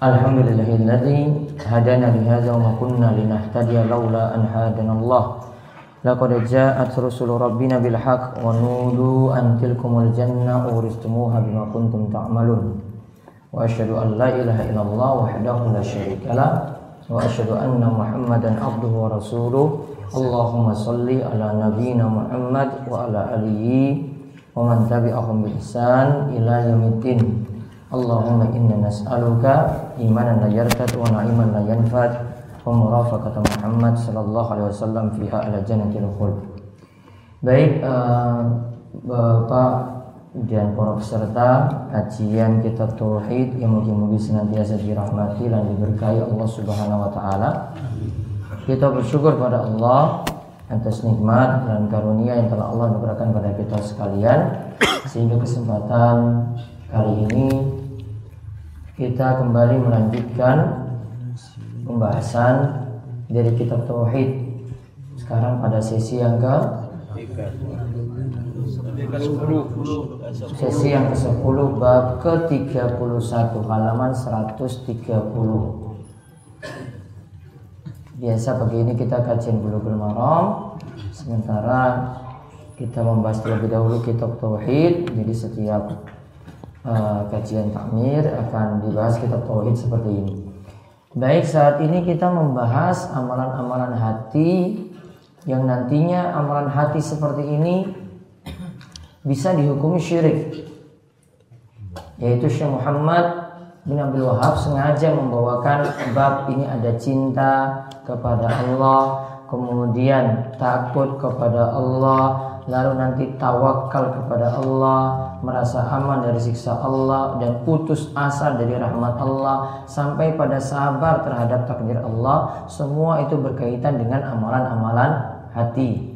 الحمد لله الذي هدانا لهذا وما كنا لنهتدي لولا أن هدانا الله لقد جاءت رسل ربنا بالحق ونودوا أن تلكم الجنة أورثتموها بما كنتم تعملون وأشهد أن لا إله إلا الله وحده لا شريك له وأشهد أن محمدا عبده ورسوله اللهم صل على نبينا محمد وعلى آله ومن تبعهم بإحسان إلى يوم الدين Allahumma inna nas'aluka imanan la yartad wa na'iman la yanfad wa murafaqata Muhammad sallallahu alaihi wasallam fiha ala jannatil khuld. Baik uh, Bapak dan para peserta kajian kitab tauhid yang mungkin-mungkin senantiasa dirahmati dan diberkahi Allah Subhanahu wa taala. Kita bersyukur pada Allah atas nikmat dan karunia yang telah Allah berikan pada kita sekalian sehingga kesempatan kali ini kita kembali melanjutkan pembahasan dari kitab Tauhid. Sekarang pada sesi yang ke sesi yang ke-10 bab ke-31 halaman 130 biasa pagi ini kita kajian Bulughul Maram. Sementara kita membahas terlebih dahulu kitab Tauhid. Jadi setiap uh, kajian takmir akan dibahas kitab tauhid seperti ini. Baik, saat ini kita membahas amalan-amalan hati yang nantinya amalan hati seperti ini bisa dihukumi syirik. Yaitu Syekh Muhammad bin Abdul Wahab sengaja membawakan bab ini ada cinta kepada Allah, kemudian takut kepada Allah, lalu nanti tawakal kepada Allah, merasa aman dari siksa Allah dan putus asa dari rahmat Allah sampai pada sabar terhadap takdir Allah, semua itu berkaitan dengan amalan-amalan hati.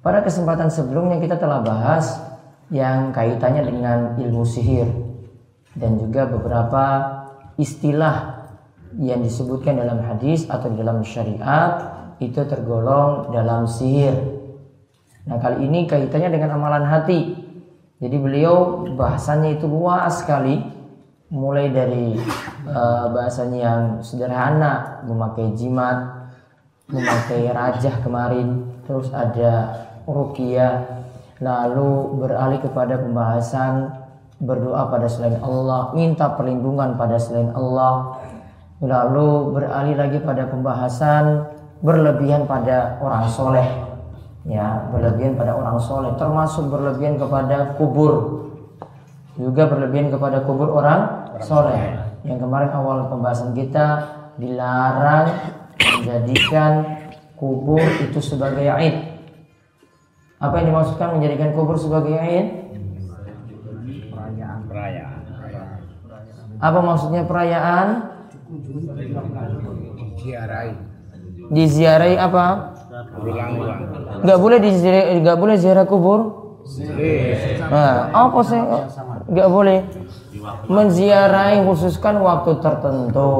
Pada kesempatan sebelumnya kita telah bahas yang kaitannya dengan ilmu sihir dan juga beberapa istilah yang disebutkan dalam hadis atau dalam syariat itu tergolong dalam sihir Nah kali ini kaitannya dengan amalan hati. Jadi beliau bahasanya itu luas sekali, mulai dari uh, bahasanya yang sederhana, memakai jimat, memakai rajah kemarin, terus ada rukia, lalu beralih kepada pembahasan berdoa pada selain Allah, minta perlindungan pada selain Allah, lalu beralih lagi pada pembahasan berlebihan pada orang soleh ya berlebihan pada orang soleh termasuk berlebihan kepada kubur. Juga berlebihan kepada kubur orang soleh. yang kemarin awal pembahasan kita dilarang menjadikan kubur itu sebagai aid apa yang dimaksudkan menjadikan kubur sebagai aid perayaan. Apa maksudnya perayaan? Diziarahi. Diziarahi apa Nggak boleh di nggak boleh ziarah kubur. Nah, apa sih? Nggak boleh. Menziarahi khususkan waktu tertentu.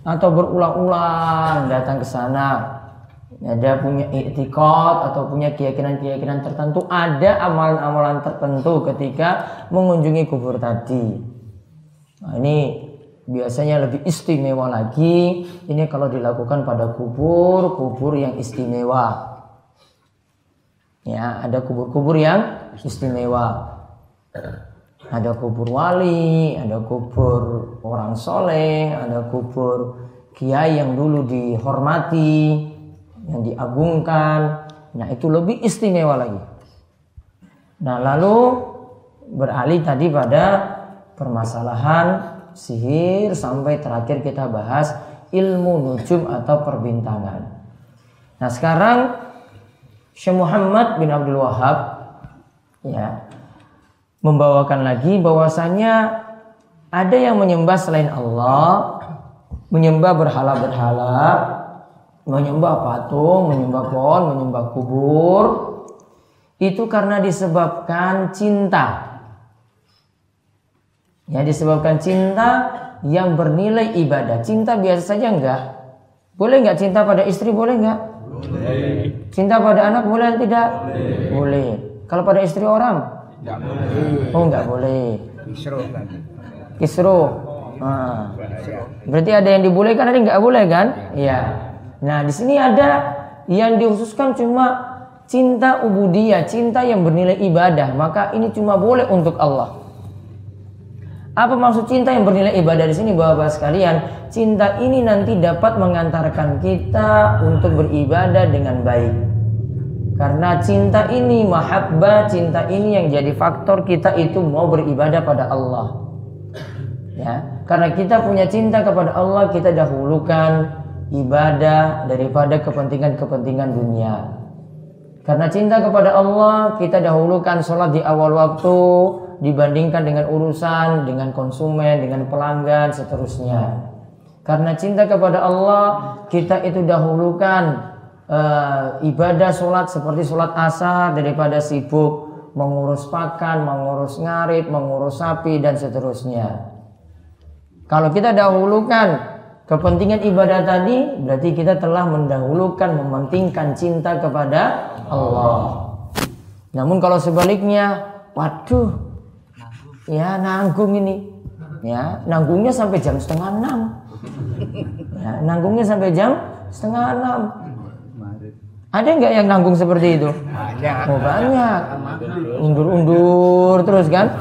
Atau berulang-ulang datang ke sana. Ada punya iktikad atau punya keyakinan-keyakinan tertentu. Ada amalan-amalan tertentu ketika mengunjungi kubur tadi. Nah, ini biasanya lebih istimewa lagi. Ini kalau dilakukan pada kubur kubur yang istimewa. Ya ada kubur-kubur yang istimewa. Ada kubur wali ada kubur orang soleh ada kubur kiai yang dulu dihormati yang diagungkan. Nah itu lebih istimewa lagi. Nah lalu beralih tadi pada permasalahan sihir sampai terakhir kita bahas ilmu nujum atau perbintangan. Nah sekarang Syekh Muhammad bin Abdul Wahab ya membawakan lagi bahwasanya Ada yang menyembah selain Allah, menyembah berhala-berhala, menyembah patung, menyembah pohon, menyembah kubur. Itu karena disebabkan cinta. Ya disebabkan cinta yang bernilai ibadah. Cinta biasa saja enggak? Boleh enggak cinta pada istri? Boleh enggak? Boleh. Cinta pada anak boleh atau tidak? Boleh. boleh. Kalau pada istri orang? Enggak boleh. Oh enggak boleh. Kisruh kan. Kisruh. Nah. Berarti ada yang dibolehkan ada yang enggak boleh kan? Iya. Nah di sini ada yang dikhususkan cuma cinta ubudiyah, cinta yang bernilai ibadah. Maka ini cuma boleh untuk Allah. Apa maksud cinta yang bernilai ibadah di sini bapak-bapak sekalian? Cinta ini nanti dapat mengantarkan kita untuk beribadah dengan baik. Karena cinta ini mahabbah, cinta ini yang jadi faktor kita itu mau beribadah pada Allah. Ya, karena kita punya cinta kepada Allah, kita dahulukan ibadah daripada kepentingan-kepentingan dunia. Karena cinta kepada Allah, kita dahulukan sholat di awal waktu, dibandingkan dengan urusan dengan konsumen, dengan pelanggan, seterusnya. Karena cinta kepada Allah, kita itu dahulukan uh, ibadah sholat seperti sholat asar daripada sibuk mengurus pakan, mengurus ngarit, mengurus sapi dan seterusnya. Kalau kita dahulukan kepentingan ibadah tadi, berarti kita telah mendahulukan, mementingkan cinta kepada Allah. Namun kalau sebaliknya, waduh, ya nanggung ini. Ya nanggungnya sampai jam setengah enam. Ya, nanggungnya sampai jam setengah enam. Ada nggak yang nanggung seperti itu? Banyak. Oh banyak. Undur-undur terus kan?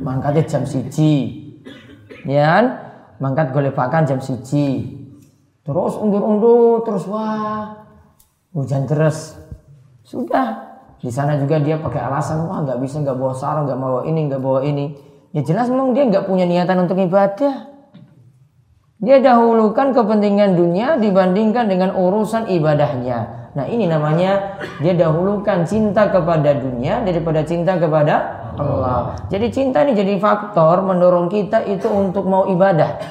Mangkatnya jam siji. Ya kan? Mangkat golepakan jam siji. Terus undur-undur terus wah hujan terus sudah di sana juga dia pakai alasan wah nggak bisa nggak bawa sarung nggak bawa ini nggak bawa ini. Ya jelas memang dia nggak punya niatan untuk ibadah. Dia dahulukan kepentingan dunia dibandingkan dengan urusan ibadahnya. Nah ini namanya dia dahulukan cinta kepada dunia daripada cinta kepada Allah. Jadi cinta ini jadi faktor mendorong kita itu untuk mau ibadah.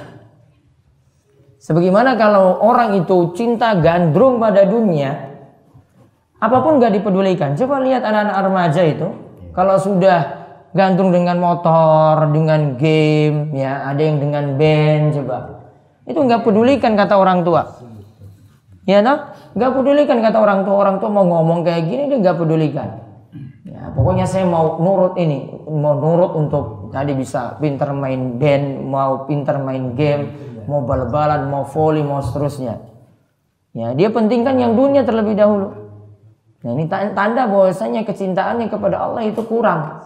Sebagaimana kalau orang itu cinta gandrung pada dunia, apa pun nggak dipedulikan. Coba lihat anak-anak remaja itu, kalau sudah gantung dengan motor, dengan game, ya ada yang dengan band, coba itu nggak pedulikan kata orang tua. Ya toh? Nggak pedulikan kata orang tua. Orang tua mau ngomong kayak gini dia nggak pedulikan. Ya, pokoknya saya mau nurut ini, mau nurut untuk tadi bisa pinter main band, mau pinter main game, mau bal-balan, mau volley, mau seterusnya. Ya, dia pentingkan yang dunia terlebih dahulu. Nah ini tanda bahwasanya kecintaannya kepada Allah itu kurang.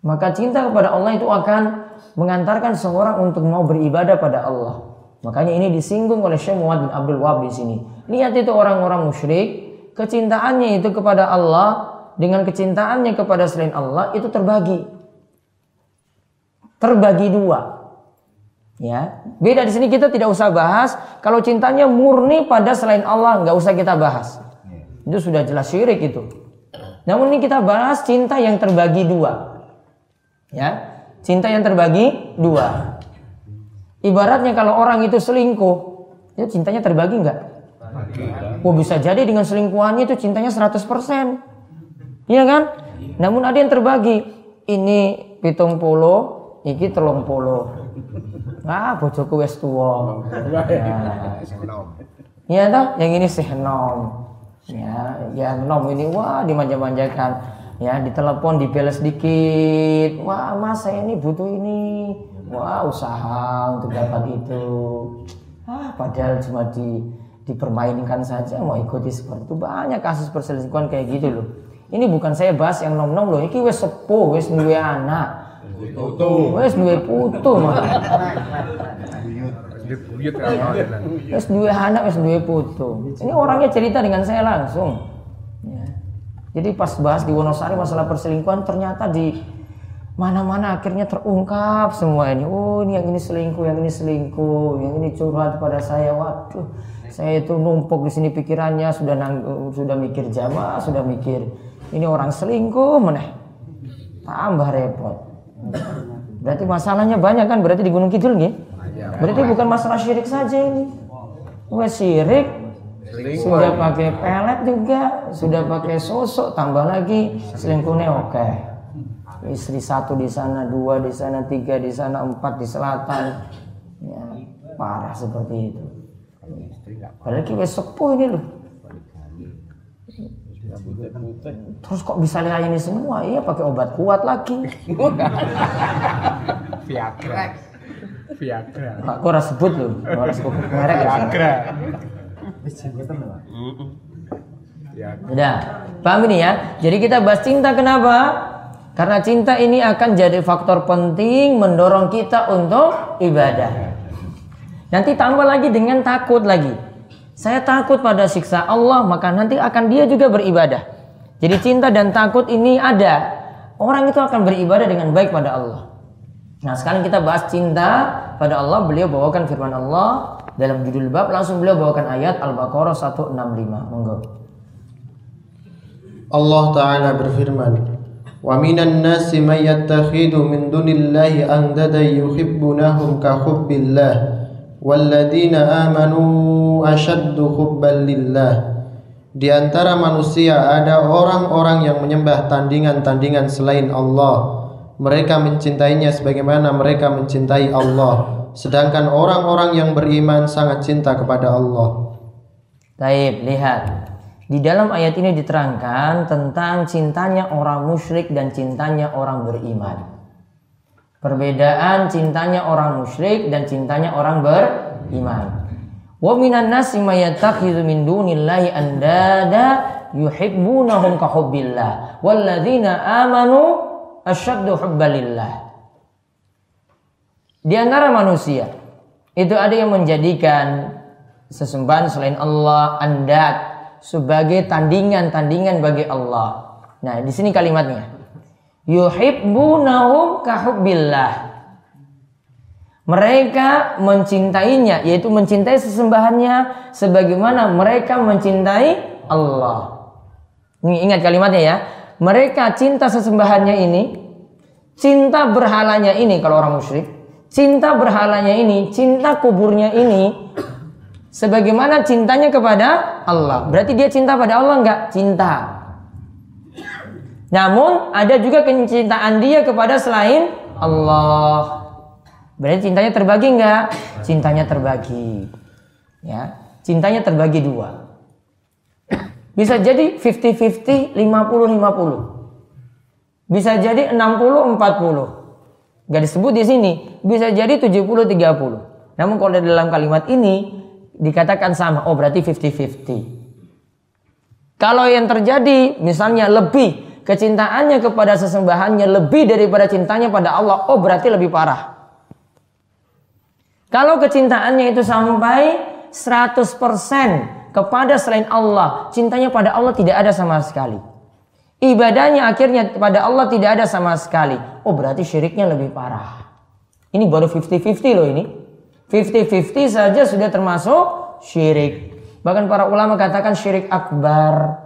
Maka cinta kepada Allah itu akan mengantarkan seorang untuk mau beribadah pada Allah. Makanya ini disinggung oleh Syekh Muhammad bin Abdul Wahab di sini. Lihat itu orang-orang musyrik, kecintaannya itu kepada Allah dengan kecintaannya kepada selain Allah itu terbagi. Terbagi dua. Ya, beda di sini kita tidak usah bahas kalau cintanya murni pada selain Allah nggak usah kita bahas. Itu sudah jelas syirik itu. Namun ini kita bahas cinta yang terbagi dua. Ya, cinta yang terbagi dua. Ibaratnya kalau orang itu selingkuh, itu cintanya terbagi enggak? Oh bisa jadi dengan selingkuhannya itu cintanya 100%. Iya kan? Namun ada yang terbagi. Ini pitung polo, iki telung polo. Ah, bojoku wes tua. Ya. Iya toh, yang ini sih nom ya ya nom ini wah dimanja-manjakan. Ya ditelepon dibeles sedikit. Wah mas saya ini butuh ini. Wah usaha untuk dapat itu. Ah padahal cuma di dipermainkan saja mau ikuti seperti itu. Banyak kasus perselingkuhan kayak gitu loh. Ini bukan saya bahas yang nom nom loh ini wes sepuh wes duwe anak. Wes duwe putu. Mah Wes dua anak, wes dua putu. Ini orangnya cerita dengan saya langsung. Ya. Jadi pas bahas di Wonosari masalah perselingkuhan ternyata di mana-mana akhirnya terungkap semua ini. Oh ini yang ini selingkuh, yang ini selingkuh, yang ini curhat pada saya. Waduh, saya itu numpuk di sini pikirannya sudah nang, sudah mikir jamaah, sudah mikir ini orang selingkuh meneh. Tambah repot. Berarti masalahnya banyak kan? Berarti di Gunung Kidul nih? Berarti bukan masalah syirik saja ini. Wah syirik sudah pakai pelet juga, sudah pakai sosok, tambah lagi selingkuhnya oke. Istri satu di sana, dua di sana, tiga di sana, empat di selatan. Ya, parah seperti itu. Padahal kita sepuh ini loh. Terus kok bisa lihat ini semua? Iya pakai obat kuat lagi. Viagra. Viagra. Aku harus sebut loh, harus sebut merek ya. Viagra. Udah, paham ini ya? Jadi kita bahas cinta kenapa? Karena cinta ini akan jadi faktor penting mendorong kita untuk ibadah. Nanti tambah lagi dengan takut lagi. Saya takut pada siksa Allah, maka nanti akan dia juga beribadah. Jadi cinta dan takut ini ada. Orang itu akan beribadah dengan baik pada Allah. Nah sekarang kita bahas cinta pada Allah. Beliau bawakan firman Allah dalam judul bab. Langsung beliau bawakan ayat Al-Baqarah 165. Monggo. Allah Ta'ala berfirman Wa minan nasi man yattakhidu min dunillahi andada yuhibbunahum ka hubbillah walladzina amanu ashaddu hubban lillah Di antara manusia ada orang-orang yang menyembah tandingan-tandingan selain Allah mereka mencintainya sebagaimana mereka mencintai Allah sedangkan orang-orang yang beriman sangat cinta kepada Allah Taib, lihat. Di dalam ayat ini diterangkan tentang cintanya orang musyrik dan cintanya orang beriman. Perbedaan cintanya orang musyrik dan cintanya orang beriman. Wa minan nasi may min dunillahi andada yuhibbunahum ka hubbillah walladzina amanu asyaddu hubbalillah. Di antara manusia itu ada yang menjadikan sesembahan selain Allah andat sebagai tandingan-tandingan bagi Allah. Nah, di sini kalimatnya. Yuhibbunahum kahubbillah. Mereka mencintainya, yaitu mencintai sesembahannya sebagaimana mereka mencintai Allah. Ini ingat kalimatnya ya. Mereka cinta sesembahannya ini, cinta berhalanya ini kalau orang musyrik, cinta berhalanya ini, cinta kuburnya ini, sebagaimana cintanya kepada Allah. Berarti dia cinta pada Allah enggak? Cinta. Namun ada juga kecintaan dia kepada selain Allah. Berarti cintanya terbagi enggak? Cintanya terbagi. Ya, cintanya terbagi dua. Bisa jadi 50-50, 50-50. Bisa jadi 60-40. Gak disebut di sini. Bisa jadi 70-30. Namun kalau dalam kalimat ini dikatakan sama. Oh berarti 50-50. Kalau yang terjadi misalnya lebih kecintaannya kepada sesembahannya lebih daripada cintanya pada Allah, oh berarti lebih parah. Kalau kecintaannya itu sampai 100% kepada selain Allah, cintanya pada Allah tidak ada sama sekali. Ibadahnya akhirnya pada Allah tidak ada sama sekali. Oh berarti syiriknya lebih parah. Ini baru 50-50 loh ini. 50-50 saja sudah termasuk syirik. Bahkan para ulama katakan syirik akbar.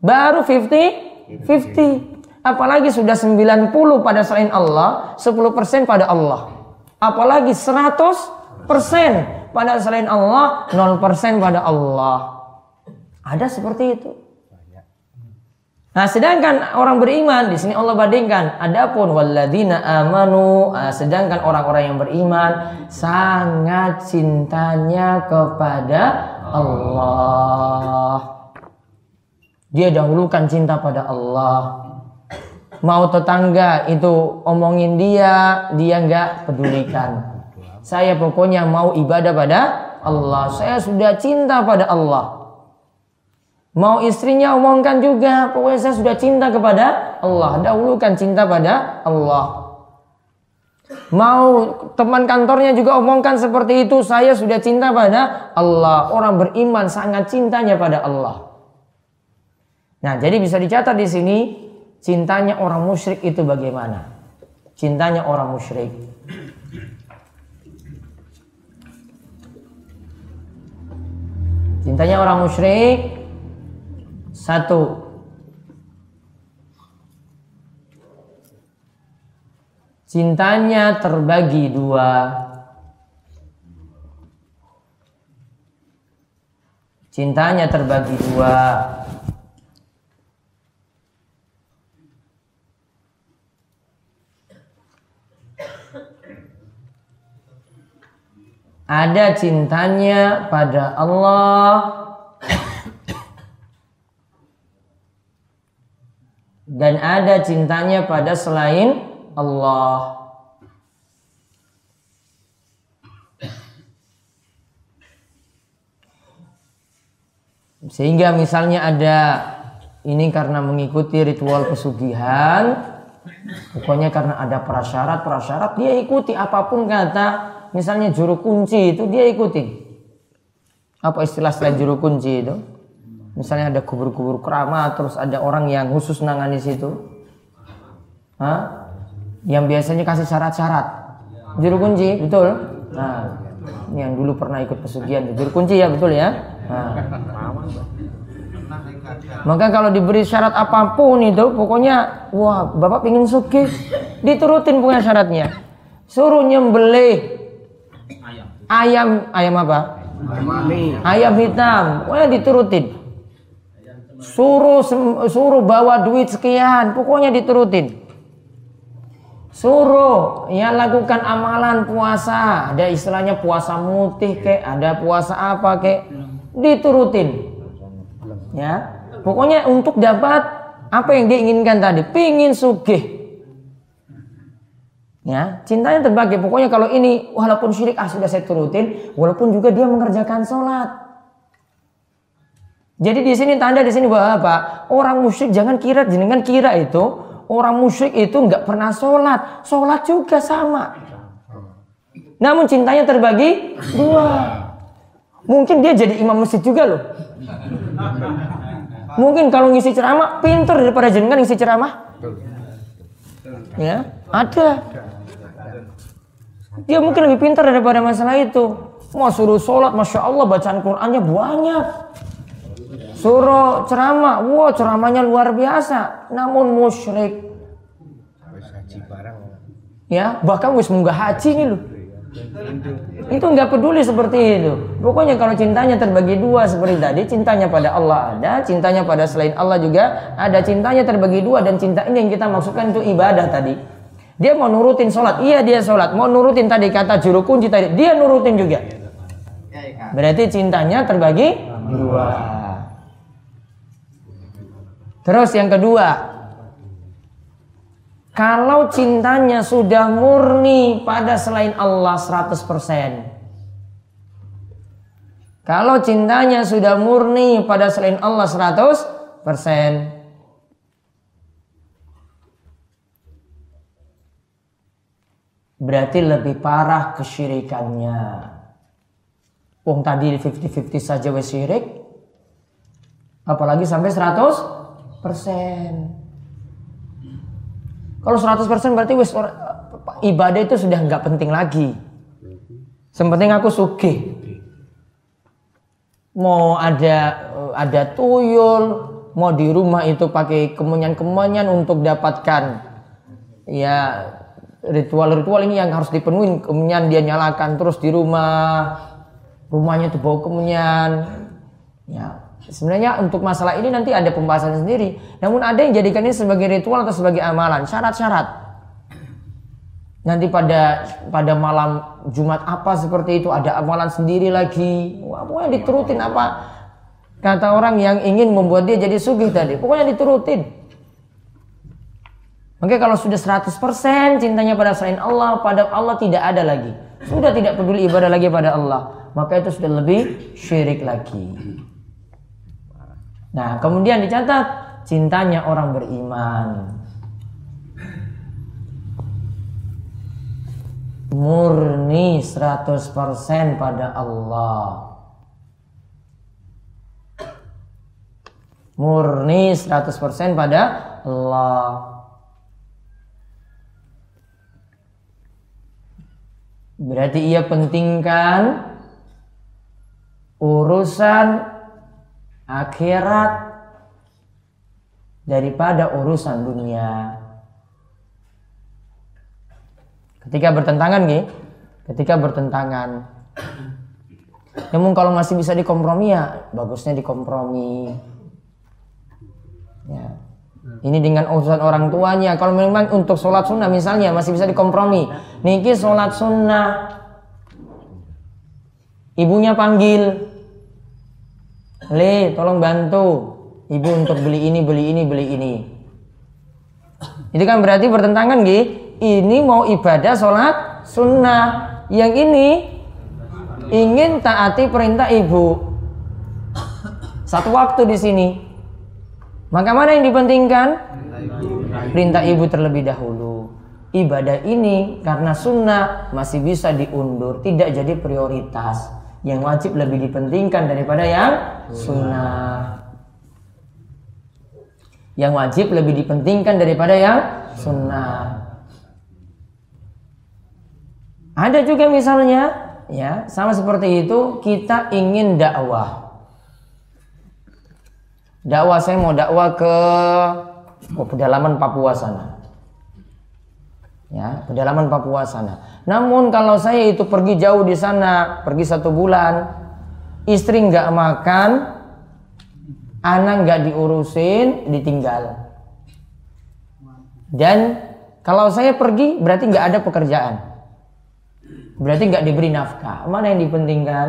Baru 50 50. Apalagi sudah 90 pada selain Allah, 10% pada Allah. Apalagi 100% pada selain Allah, 0% pada Allah. Ada seperti itu. Nah, sedangkan orang beriman di sini Allah bandingkan, adapun walladzina amanu, nah, sedangkan orang-orang yang beriman sangat cintanya kepada Allah. Dia dahulukan cinta pada Allah. Mau tetangga itu omongin dia, dia nggak pedulikan. Saya pokoknya mau ibadah pada Allah. Saya sudah cinta pada Allah. Mau istrinya omongkan juga, pokoknya saya sudah cinta kepada Allah. Dahulukan cinta pada Allah. Mau teman kantornya juga omongkan seperti itu, saya sudah cinta pada Allah. Orang beriman sangat cintanya pada Allah. Nah, jadi bisa dicatat di sini cintanya orang musyrik itu bagaimana? Cintanya orang musyrik. Cintanya orang musyrik satu cintanya terbagi dua. Cintanya terbagi dua. Ada cintanya pada Allah dan ada cintanya pada selain Allah. Sehingga misalnya ada ini karena mengikuti ritual pesugihan, pokoknya karena ada prasyarat-prasyarat dia ikuti apa pun kata, misalnya juru kunci itu dia ikuti. Apa istilah selain juru kunci itu? Misalnya ada kubur-kubur keramat, terus ada orang yang khusus nangani situ. Hah? Yang biasanya kasih syarat-syarat. Juru kunci, betul? Nah, ini yang dulu pernah ikut pesugihan, juru kunci ya, betul ya? Nah. Maka kalau diberi syarat apa pun itu, pokoknya, wah, bapak ingin sugih, diturutin punya syaratnya. Suruh nyembelih ayam, ayam apa? Ayam hitam, pokoknya diturutin. Suruh suruh bawa duit sekian, pokoknya diturutin. Suruh ya lakukan amalan puasa, ada istilahnya puasa mutih kek, ada puasa apa kek, diturutin. Ya, pokoknya untuk dapat apa yang diinginkan tadi, pingin sugih. Ya, cintanya terbagi. Pokoknya kalau ini walaupun syirik ah sudah saya turutin, walaupun juga dia mengerjakan sholat. Jadi di sini tanda di sini bahwa apa? Orang musyrik jangan kira jenengan kira itu orang musyrik itu nggak pernah sholat, sholat juga sama. Namun cintanya terbagi dua. Mungkin dia jadi imam masjid juga loh. Mungkin kalau ngisi ceramah pinter daripada jenengan ngisi ceramah. Ya, ada. Dia mungkin lebih pintar daripada masalah itu. Mau suruh sholat, masya Allah bacaan Qurannya banyak. Suruh ceramah, wah ceramahnya luar biasa. Namun musyrik. Ya, bahkan wis munggah haji nih loh. Itu nggak peduli seperti itu. Pokoknya kalau cintanya terbagi dua seperti tadi, cintanya pada Allah ada, cintanya pada selain Allah juga ada. Cintanya terbagi dua dan cinta ini yang kita maksudkan itu ibadah tadi. Dia mau nurutin sholat, iya dia sholat. Mau nurutin tadi kata juru kunci tadi, dia nurutin juga. Berarti cintanya terbagi dua. Terus yang kedua, kalau cintanya sudah murni pada selain Allah 100%. Kalau cintanya sudah murni pada selain Allah 100%. berarti lebih parah kesyirikannya. Wong tadi 50-50 saja wes syirik, apalagi sampai 100 persen. Kalau 100 persen berarti wes ibadah itu sudah nggak penting lagi. Sepenting aku suki. Mau ada ada tuyul, mau di rumah itu pakai kemenyan-kemenyan untuk dapatkan ya ritual-ritual ini yang harus dipenuhi kemudian dia nyalakan terus di rumah rumahnya itu bau kemenyan ya sebenarnya untuk masalah ini nanti ada pembahasan sendiri namun ada yang jadikan ini sebagai ritual atau sebagai amalan syarat-syarat nanti pada pada malam Jumat apa seperti itu ada amalan sendiri lagi wah pokoknya diturutin apa kata orang yang ingin membuat dia jadi sugih tadi pokoknya diturutin Maka kalau sudah 100% cintanya pada selain Allah, pada Allah tidak ada lagi. Sudah tidak peduli ibadah lagi pada Allah. Maka itu sudah lebih syirik lagi. Nah, kemudian dicatat cintanya orang beriman. Murni 100% pada Allah. Murni 100% pada Allah. Berarti ia pentingkan urusan akhirat daripada urusan dunia. Ketika bertentangan nih, ketika bertentangan. Namun kalau masih bisa dikompromi ya bagusnya dikompromi. Ya. Ini dengan urusan orang tuanya. Kalau memang untuk sholat sunnah misalnya masih bisa dikompromi. Niki sholat sunnah. Ibunya panggil. Le, tolong bantu. Ibu untuk beli ini, beli ini, beli ini. Itu kan berarti bertentangan Gi. Ini mau ibadah sholat sunnah. Yang ini ingin taati perintah ibu. Satu waktu di sini. Maka mana yang dipentingkan? Perintah ibu terlebih dahulu. Ibadah ini karena sunnah masih bisa diundur, tidak jadi prioritas. Yang wajib lebih dipentingkan daripada yang sunnah. Yang wajib lebih dipentingkan daripada yang sunnah. Ada juga misalnya, ya sama seperti itu kita ingin dakwah dakwah saya mau dakwah ke oh, pedalaman Papua sana. Ya, pedalaman Papua sana. Namun kalau saya itu pergi jauh di sana, pergi satu bulan, istri nggak makan, anak nggak diurusin, ditinggal. Dan kalau saya pergi berarti nggak ada pekerjaan. Berarti nggak diberi nafkah. Mana yang dipentingkan?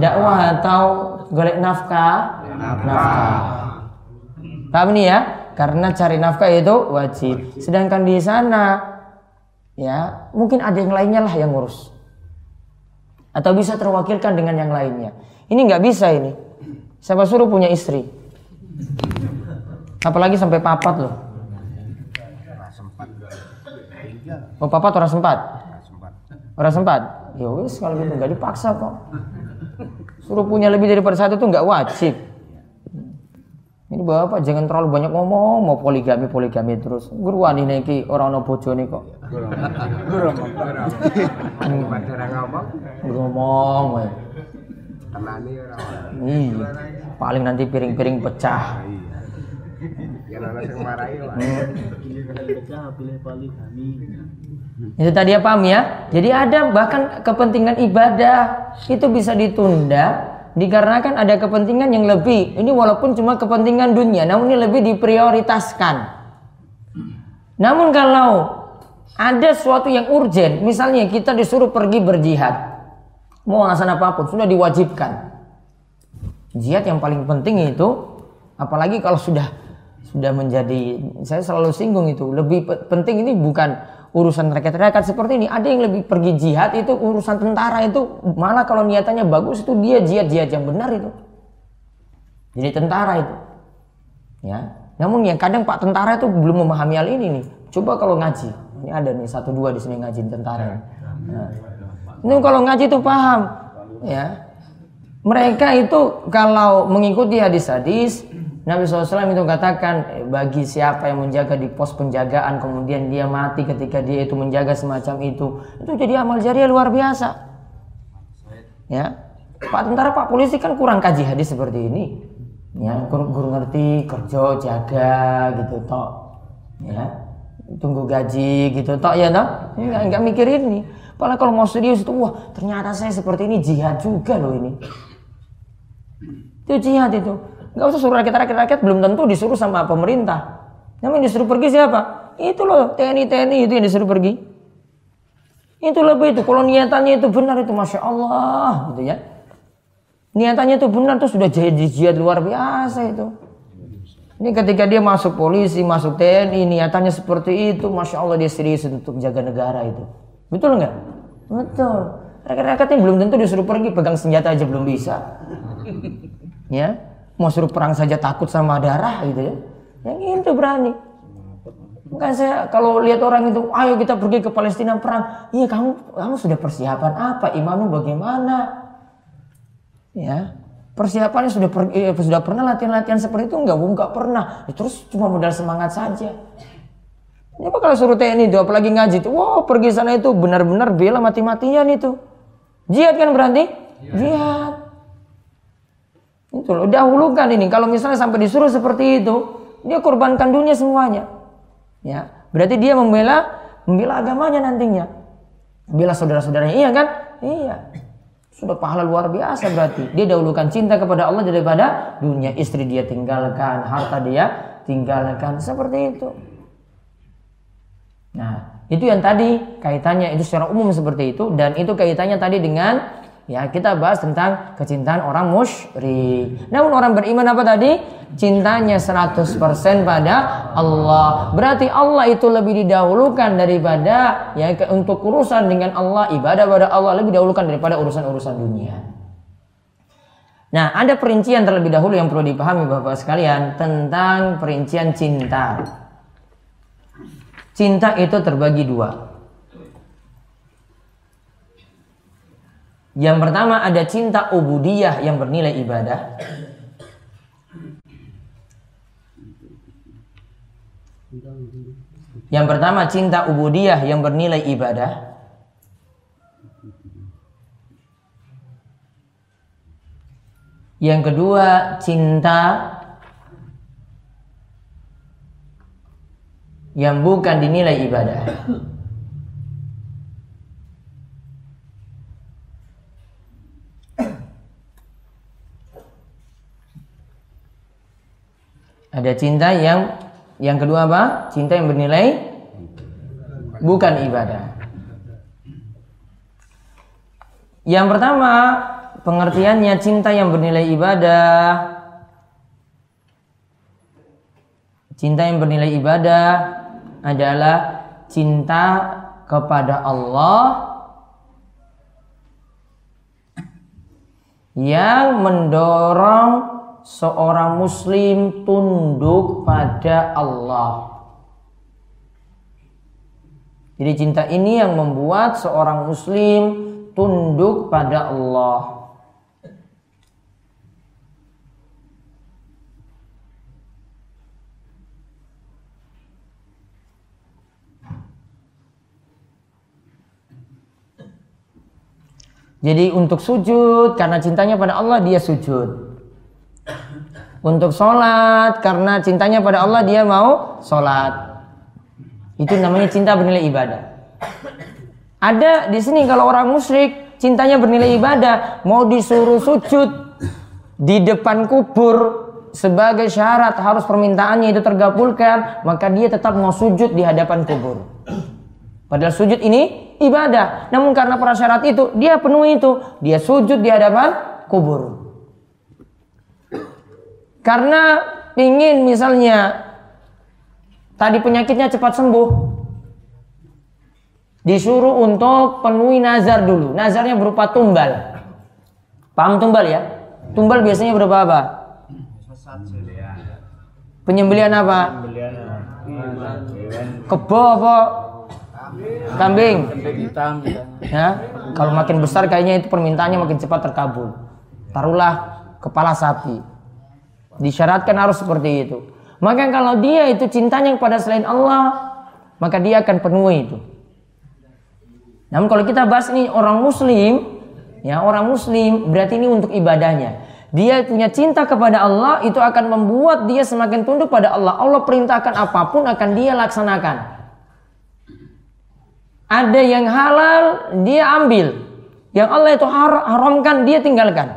Dakwah atau golek nafkah? nafkah. Paham nih ya? Karena cari nafkah itu wajib. Sedangkan di sana ya, mungkin ada yang lainnya lah yang ngurus. Atau bisa terwakilkan dengan yang lainnya. Ini nggak bisa ini. Siapa suruh punya istri? Apalagi sampai papat loh. Oh papat orang sempat? Orang sempat? Ya wis kalau gitu nggak dipaksa kok. Suruh punya lebih daripada satu itu nggak wajib. Ini bapak jangan terlalu banyak ngomong, mau poligami poligami terus. Guruan ini ki orang no bojo nih kok. Guru ngomong. Ngomong, wae. Tenani orang. Iya. Paling nanti piring-piring pecah. Wae. Itu tadi ya paham ya. Jadi ada bahkan kepentingan ibadah itu bisa ditunda dikarenakan ada kepentingan yang lebih. Ini walaupun cuma kepentingan dunia, namun ini lebih diprioritaskan. Namun kalau ada sesuatu yang urgent, misalnya kita disuruh pergi berjihad, mau alasan apa pun sudah diwajibkan. Jihad yang paling penting itu, apalagi kalau sudah sudah menjadi, saya selalu singgung itu, lebih penting ini bukan urusan rakyat-rakyat seperti ini. Ada yang lebih pergi jihad itu urusan tentara itu malah kalau niatannya bagus itu dia jihad-jihad yang benar itu. Jadi tentara itu. Ya. Namun yang kadang Pak tentara itu belum memahami hal ini nih. Coba kalau ngaji. Ini ada nih satu dua di sini ngaji tentara. Nah. Ini kalau ngaji itu paham. Ya. Mereka itu kalau mengikuti hadis-hadis Nabi SAW itu katakan bagi siapa yang menjaga di pos penjagaan kemudian dia mati ketika dia itu menjaga semacam itu itu jadi amal jariah luar biasa. Ya. Pak tentara Pak polisi kan kurang kaji hadis seperti ini. Ya guru ngerti kerja jaga gitu tok. Ya. Tunggu gaji gitu tok ya toh? Nggak, nggak mikir ini. Padahal kalau mau serius itu wah ternyata saya seperti ini jihad juga loh ini. Itu jihad itu Gak usah suruh rakyat-rakyat belum tentu disuruh sama pemerintah. Namun disuruh pergi siapa? Itu loh TNI-TNI itu yang disuruh pergi. Itu lebih itu. Kalau niatannya itu benar itu Masya Allah gitu ya. Niatannya itu benar tuh sudah jihad, jihad luar biasa itu. Ini ketika dia masuk polisi, masuk TNI, niatannya seperti itu, Masya Allah dia serius untuk jaga negara itu. Betul nggak? Betul. Rakyat-rakyatnya belum tentu disuruh pergi, pegang senjata aja belum bisa. Ya, mau suruh perang saja takut sama darah gitu ya yang itu berani Kan saya kalau lihat orang itu, ayo kita pergi ke Palestina perang. Iya kamu kamu sudah persiapan apa? Imanmu bagaimana? Ya persiapannya sudah per, eh, sudah pernah latihan-latihan seperti itu enggak? Enggak pernah. Ya, terus cuma modal semangat saja. Ini apa kalau suruh TNI itu apalagi ngaji itu, wow pergi sana itu benar-benar bela mati-matian itu. Jihad kan berarti? Ya. Jihad. Itu loh, dahulukan ini. Kalau misalnya sampai disuruh seperti itu, dia korbankan dunia semuanya. Ya, berarti dia membela membela agamanya nantinya. Bela saudara-saudaranya, iya kan? Iya. Sudah pahala luar biasa berarti. Dia dahulukan cinta kepada Allah daripada dunia. Istri dia tinggalkan, harta dia tinggalkan. Seperti itu. Nah, itu yang tadi kaitannya itu secara umum seperti itu dan itu kaitannya tadi dengan ya kita bahas tentang kecintaan orang musyrik. Namun orang beriman apa tadi? Cintanya 100% pada Allah. Berarti Allah itu lebih didahulukan daripada ya untuk urusan dengan Allah, ibadah pada Allah lebih didahulukan daripada urusan-urusan dunia. Nah, ada perincian terlebih dahulu yang perlu dipahami Bapak sekalian tentang perincian cinta. Cinta itu terbagi dua. Yang pertama ada cinta ubudiyah yang bernilai ibadah. Yang pertama cinta ubudiyah yang bernilai ibadah. Yang kedua cinta yang bukan dinilai ibadah. Ada cinta yang yang kedua apa? Cinta yang bernilai bukan ibadah. Yang pertama, pengertiannya cinta yang bernilai ibadah. Cinta yang bernilai ibadah adalah cinta kepada Allah yang mendorong seorang muslim tunduk pada Allah. Jadi cinta ini yang membuat seorang muslim tunduk pada Allah. Jadi untuk sujud karena cintanya pada Allah dia sujud untuk sholat karena cintanya pada Allah dia mau sholat. Itu namanya cinta bernilai ibadah. Ada di sini kalau orang musyrik cintanya bernilai ibadah mau disuruh sujud di depan kubur sebagai syarat harus permintaannya itu tergabulkan maka dia tetap mau sujud di hadapan kubur. Padahal sujud ini ibadah. Namun karena prasyarat itu dia penuhi itu dia sujud di hadapan kubur. Karena ingin misalnya tadi penyakitnya cepat sembuh. Disuruh untuk penuhi nazar dulu. Nazarnya berupa tumbal. Paham tumbal ya? Tumbal biasanya berupa apa? Penyembelian apa? Kebo apa? Kambing. Ya, kalau makin besar kayaknya itu permintaannya makin cepat terkabul. Taruhlah kepala sapi. Disyaratkan harus seperti itu. Maka kalau dia itu cintanya kepada selain Allah, maka dia akan penuhi itu. Namun kalau kita bahas ini orang muslim, ya orang muslim berarti ini untuk ibadahnya. Dia punya cinta kepada Allah itu akan membuat dia semakin tunduk pada Allah. Allah perintahkan apa pun akan dia laksanakan. Ada yang halal dia ambil. Yang Allah itu haramkan dia tinggalkan.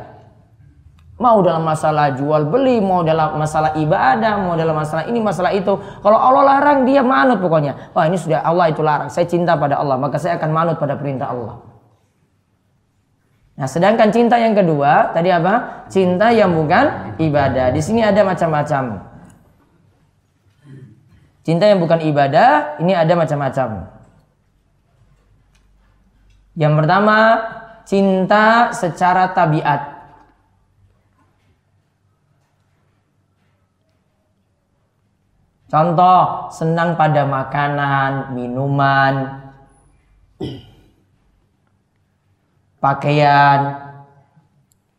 Mau dalam masalah jual beli, mau dalam masalah ibadah, mau dalam masalah ini, masalah itu. Kalau Allah larang, dia manut pokoknya. Wah ini sudah Allah itu larang. Saya cinta pada Allah, maka saya akan manut pada perintah Allah. Nah, sedangkan cinta yang kedua, tadi apa? Cinta yang bukan ibadah. Di sini ada macam-macam. Cinta yang bukan ibadah, ini ada macam-macam. Yang pertama, cinta secara tabiat. Contoh, senang pada makanan, minuman, pakaian,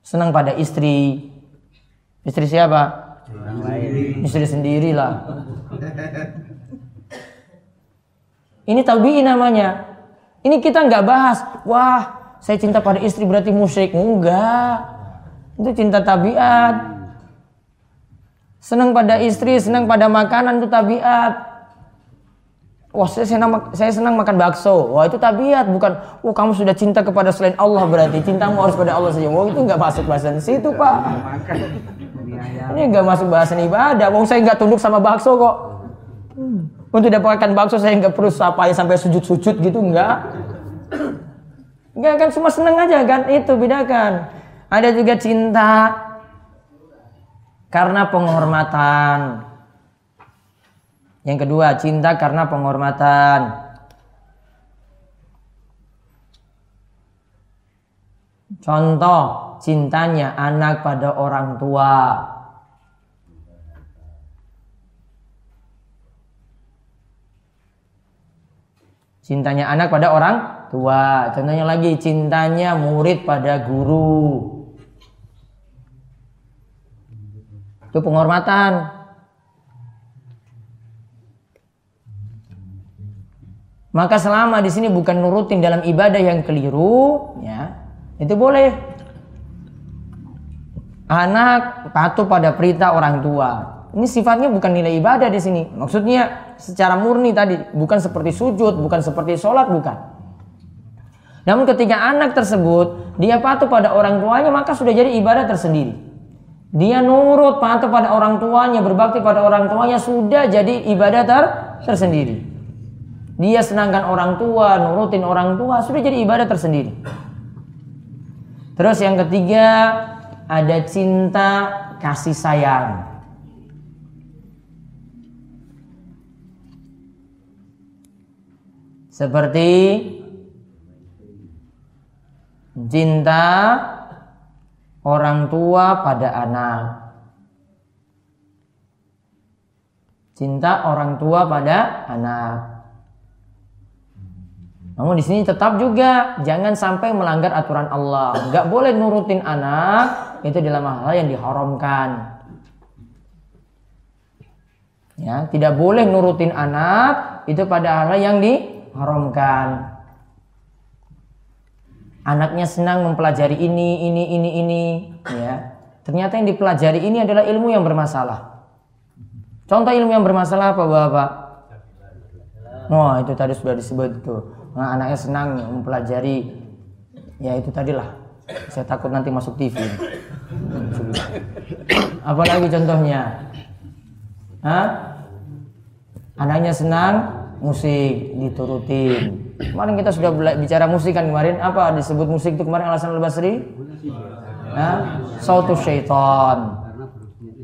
senang pada istri. Istri siapa? Istri sendiri lah. Ini tabii namanya. Ini kita nggak bahas. Wah, saya cinta pada istri berarti musyrik. Enggak. Itu cinta tabiat. Senang pada istri, senang pada makanan itu tabiat. Wah saya senang, saya senang makan bakso. Wah itu tabiat bukan. Wah kamu sudah cinta kepada selain Allah berarti cintamu harus pada Allah saja. Wah itu nggak masuk bahasan situ pak. Ini nggak masuk bahasan ibadah. Wong saya nggak tunduk sama bakso kok. Untuk dapatkan bakso saya nggak perlu sapa sampai sujud-sujud gitu nggak. Nggak kan cuma seneng aja kan itu bedakan. Ada juga cinta karena penghormatan. Yang kedua, cinta karena penghormatan. Contoh, cintanya anak pada orang tua. Cintanya anak pada orang tua. Contohnya lagi, cintanya murid pada guru. Itu penghormatan. Maka selama di sini bukan nurutin dalam ibadah yang keliru, ya, itu boleh. Anak patuh pada perintah orang tua. Ini sifatnya bukan nilai ibadah di sini. Maksudnya secara murni tadi, bukan seperti sujud, bukan seperti sholat, bukan. Namun ketika anak tersebut dia patuh pada orang tuanya, maka sudah jadi ibadah tersendiri. Dia nurut patuh pada orang tuanya, berbakti pada orang tuanya sudah jadi ibadah ter tersendiri. Dia senangkan orang tua, nurutin orang tua, sudah jadi ibadah tersendiri. Terus yang ketiga, ada cinta kasih sayang. Seperti cinta orang tua pada anak. Cinta orang tua pada anak. Namun di sini tetap juga jangan sampai melanggar aturan Allah. Gak boleh nurutin anak itu dalam hal yang diharamkan. Ya, tidak boleh nurutin anak itu pada hal yang diharamkan. Anaknya senang mempelajari ini, ini, ini, ini, ya. Ternyata yang dipelajari ini adalah ilmu yang bermasalah. Contoh ilmu yang bermasalah apa, Bapak? Wah, oh, itu tadi sudah disebut itu nah, anaknya senang mempelajari ya itu tadilah saya takut nanti masuk TV apalagi contohnya Hah? anaknya senang musik diturutin. Kemarin kita sudah bicara musik kan kemarin. Apa disebut musik itu kemarin alasan al-Basri Hah? sautu syaitan.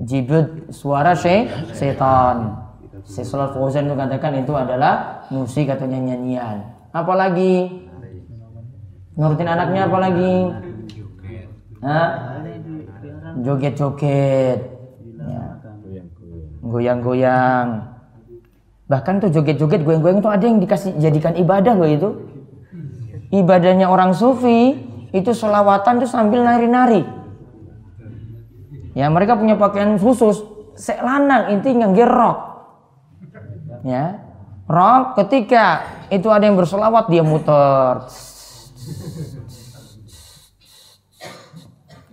Jibut suara syaitan. Sesuatu Fauzan itu katakan itu adalah musik atau nyanyian. Apalagi? Nurutin anaknya apalagi? Joget-joget. Ya. goyang-goyang bahkan tuh joget-joget goyang-goyang itu ada yang dikasih jadikan ibadah loh itu ibadahnya orang sufi itu selawatan tuh sambil nari-nari ya mereka punya pakaian khusus sek lanang intinya gerok ya Rock ketika itu ada yang berselawat dia muter.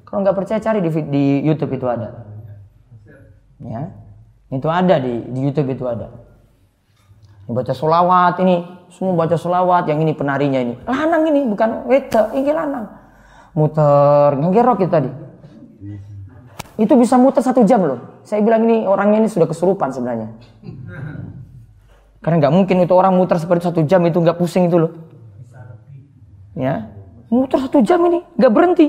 Kalau nggak percaya cari di, di YouTube itu ada. Ya, itu ada di, di YouTube itu ada. Baca solawat ini, semua baca solawat. Yang ini penarinya ini, lanang ini bukan weta, ini lanang. Muter, ngegerok itu tadi. Itu bisa muter satu jam loh. Saya bilang ini orangnya ini sudah kesurupan sebenarnya. Karena nggak mungkin itu orang muter seperti satu jam itu nggak pusing itu loh. Ya, muter satu jam ini nggak berhenti.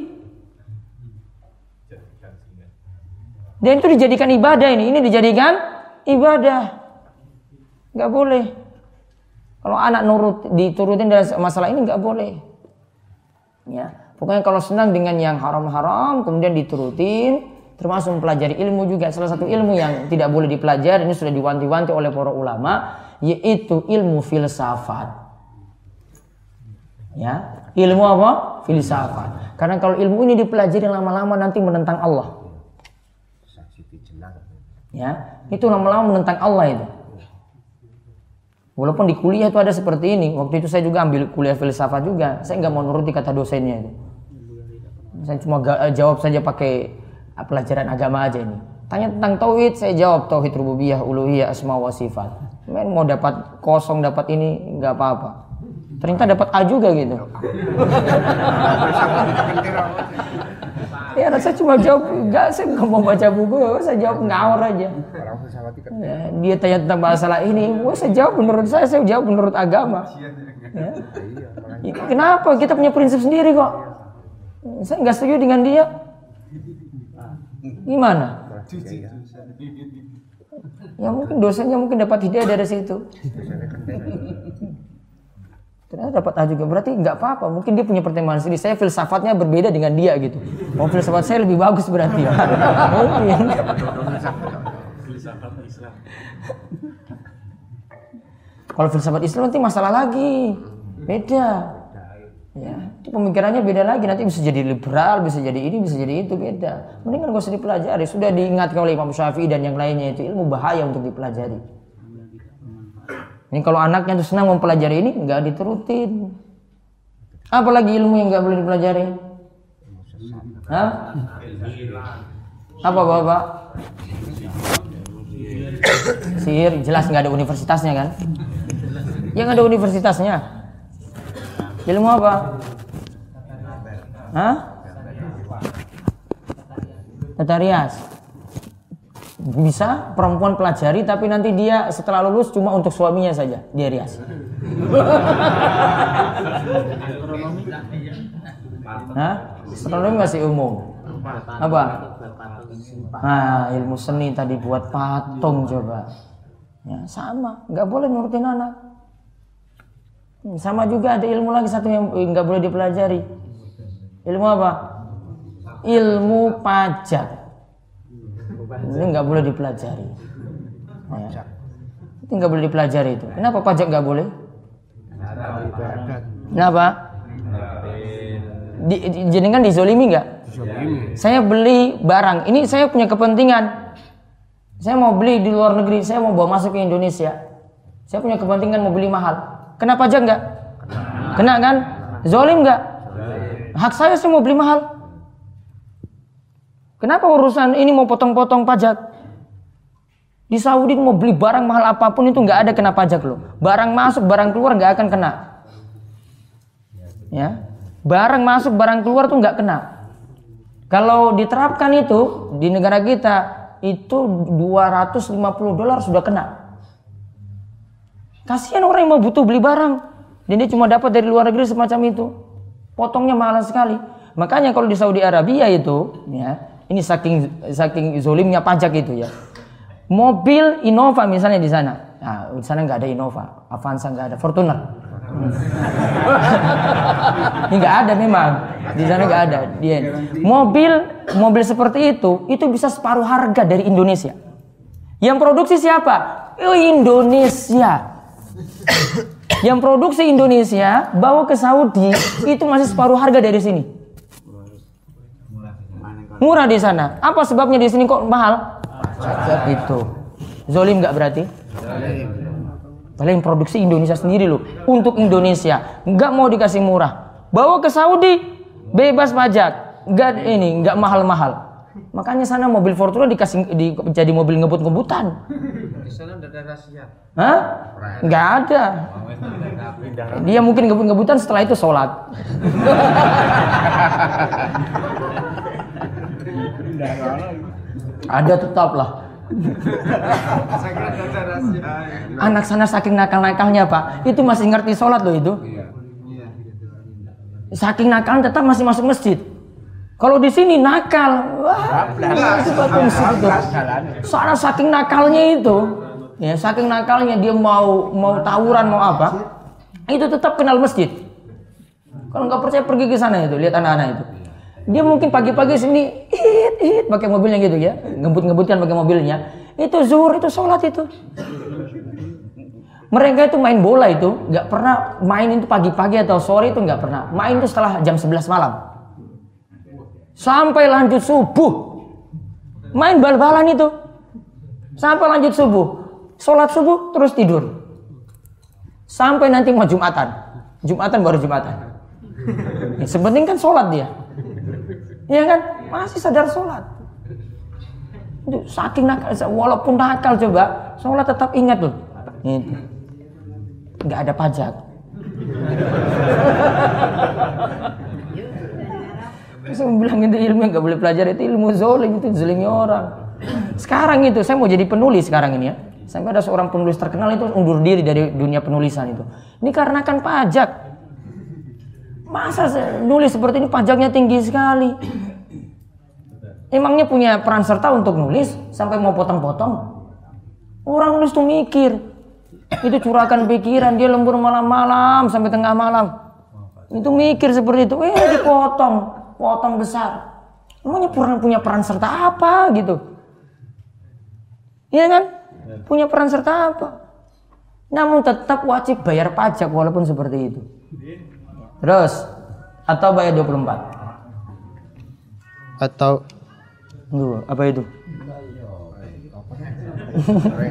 Dan itu dijadikan ibadah ini, ini dijadikan ibadah. Nggak boleh. Kalau anak nurut diturutin dari masalah ini nggak boleh. Ya, pokoknya kalau senang dengan yang haram-haram kemudian diturutin, termasuk mempelajari ilmu juga salah satu ilmu yang tidak boleh dipelajari ini sudah diwanti-wanti oleh para ulama yaitu ilmu filsafat. Ya, ilmu apa? Filsafat. Karena kalau ilmu ini dipelajari lama-lama nanti menentang Allah. Ya, itu lama-lama menentang Allah itu. Walaupun di kuliah itu ada seperti ini. Waktu itu saya juga ambil kuliah filsafat juga. Saya nggak mau nuruti kata dosennya itu. Saya cuma eh, jawab saja pakai pelajaran agama aja ini. Tanya tentang tauhid, saya jawab tauhid rububiyah, uluhiyah, asma wa sifat. main mau dapat kosong dapat ini nggak apa-apa ternyata dapat A juga gitu ya saya cuma jawab enggak saya nggak mau baca buku saya jawab ngawur aja Ya, dia tanya tentang masalah ini, wah saya jawab menurut saya, saya jawab menurut agama. Ya. Ya, Kenapa? Kita punya prinsip sendiri kok. Saya nggak setuju dengan dia. Gimana? Ya mungkin dosanya mungkin dapat hidayah dari situ. Ternyata dapat A juga. Berarti nggak apa-apa. Mungkin dia punya pertimbangan sendiri. Saya filsafatnya berbeda dengan dia gitu. Oh filsafat saya lebih bagus berarti. mungkin. Kalau filsafat Islam nanti masalah lagi. Beda. Ya, itu pemikirannya beda lagi. Nanti bisa jadi liberal, bisa jadi ini, bisa jadi itu beda. Mendingan gak usah dipelajari. Sudah diingatkan oleh Imam Syafi'i dan yang lainnya itu ilmu bahaya untuk dipelajari. Ini kalau anaknya tuh senang mempelajari ini nggak diturutin. Apalagi ilmu yang nggak boleh dipelajari? Hah? Apa bapak? Sihir jelas nggak ada universitasnya kan? Yang ada universitasnya. Ilmu apa? Hah? Tata rias. Bisa perempuan pelajari tapi nanti dia setelah lulus cuma untuk suaminya saja dia rias. Hah? Astronomi masih umum. Apa? Nah, ilmu seni tadi buat patung coba. Ya, sama, nggak boleh nurutin anak. Sama juga ada ilmu lagi satu yang nggak boleh dipelajari. Ilmu apa? Ilmu pajak. Ini nggak boleh dipelajari. Ya. Itu nggak boleh dipelajari itu. Kenapa pajak nggak boleh? Kenapa? Di, jenengan dizolimi nggak? Saya beli barang. Ini saya punya kepentingan. Saya mau beli di luar negeri. Saya mau bawa masuk ke Indonesia. Saya punya kepentingan mau beli mahal. Kena pajak nggak? Kena kan? Zolim nggak? Hak saya saya mau beli mahal. Kenapa urusan ini mau potong-potong pajak? Di Saudi mau beli barang mahal apa pun itu nggak ada kena pajak loh. Barang masuk, barang keluar nggak akan kena. Ya, barang masuk, barang keluar tuh nggak kena. Kalau diterapkan itu di negara kita itu 250 dolar sudah kena. Kasihan orang yang mau butuh beli barang dan dia cuma dapat dari luar negeri semacam itu. Potongnya mahal sekali. Makanya kalau di Saudi Arabia itu, ya, ini saking saking zolimnya pajak itu ya. Mobil Innova misalnya di sana. Nah, di sana nggak ada Innova, Avanza nggak ada, Fortuner. Ini nggak ada memang. Di sana nggak ada. Dia mobil mobil seperti itu itu bisa separuh harga dari Indonesia. Yang produksi siapa? Indonesia. Yang produksi Indonesia bawa ke Saudi itu masih separuh harga dari sini. Murah di sana. Apa sebabnya di sini kok mahal? Itu. Zolim nggak berarti? Paling produksi Indonesia sendiri loh. Untuk Indonesia nggak mau dikasih murah. Bawa ke Saudi bebas pajak. Nggak ini nggak mahal-mahal. Makanya sana mobil Fortuner dikasih di, jadi mobil ngebut-ngebutan. Di sana ada rahasia. Hah? Nggak ada. Dia mungkin ngebut-ngebutan setelah itu sholat. ada tetap lah. Anak sana saking nakal-nakalnya pak, itu masih ngerti sholat loh itu. Saking nakal tetap masih masuk masjid. Kalau di sini nakal, wah, itu batu masjid itu. Soalnya saking nakalnya itu, ya saking nakalnya dia mau mau tawuran mau apa, itu tetap kenal masjid. Kalau nggak percaya pergi ke sana itu, lihat anak-anak itu. Dia mungkin pagi-pagi sini, it, it, pakai mobilnya gitu ya, ngebut-ngebutkan pakai mobilnya. Itu zuhur, itu sholat itu. Mereka itu main bola itu nggak pernah main itu pagi-pagi atau sore itu nggak pernah. Main itu setelah jam 11 malam. Sampai lanjut subuh. Main bal-balan itu. Sampai lanjut subuh. Sholat subuh terus tidur. Sampai nanti mau Jumatan. Jumatan baru Jumatan. Yang sepenting kan sholat dia. Iya kan? Masih sadar sholat. Saking nakal, walaupun nakal coba, sholat tetap ingat loh. Itu. Nggak ada pajak. Saya mau bilang itu ilmu yang nggak boleh pelajari itu ilmu zolim itu zolimi orang. Sekarang itu saya mau jadi penulis sekarang ini ya. Sampai ada seorang penulis terkenal itu undur diri dari dunia penulisan itu. Ini karena kan pajak. Masa saya nulis seperti ini pajaknya tinggi sekali. Emangnya punya peran serta untuk nulis sampai mau potong-potong? Orang nulis tuh mikir. Itu curahkan pikiran, dia lembur malam-malam sampai tengah malam. Itu mikir seperti itu, eh dipotong, potong besar. Emangnya pernah punya peran serta apa gitu? Iya kan? Punya peran serta apa? Namun tetap wajib bayar pajak walaupun seperti itu. Terus atau bayar 24. atau Tunggu, apa itu?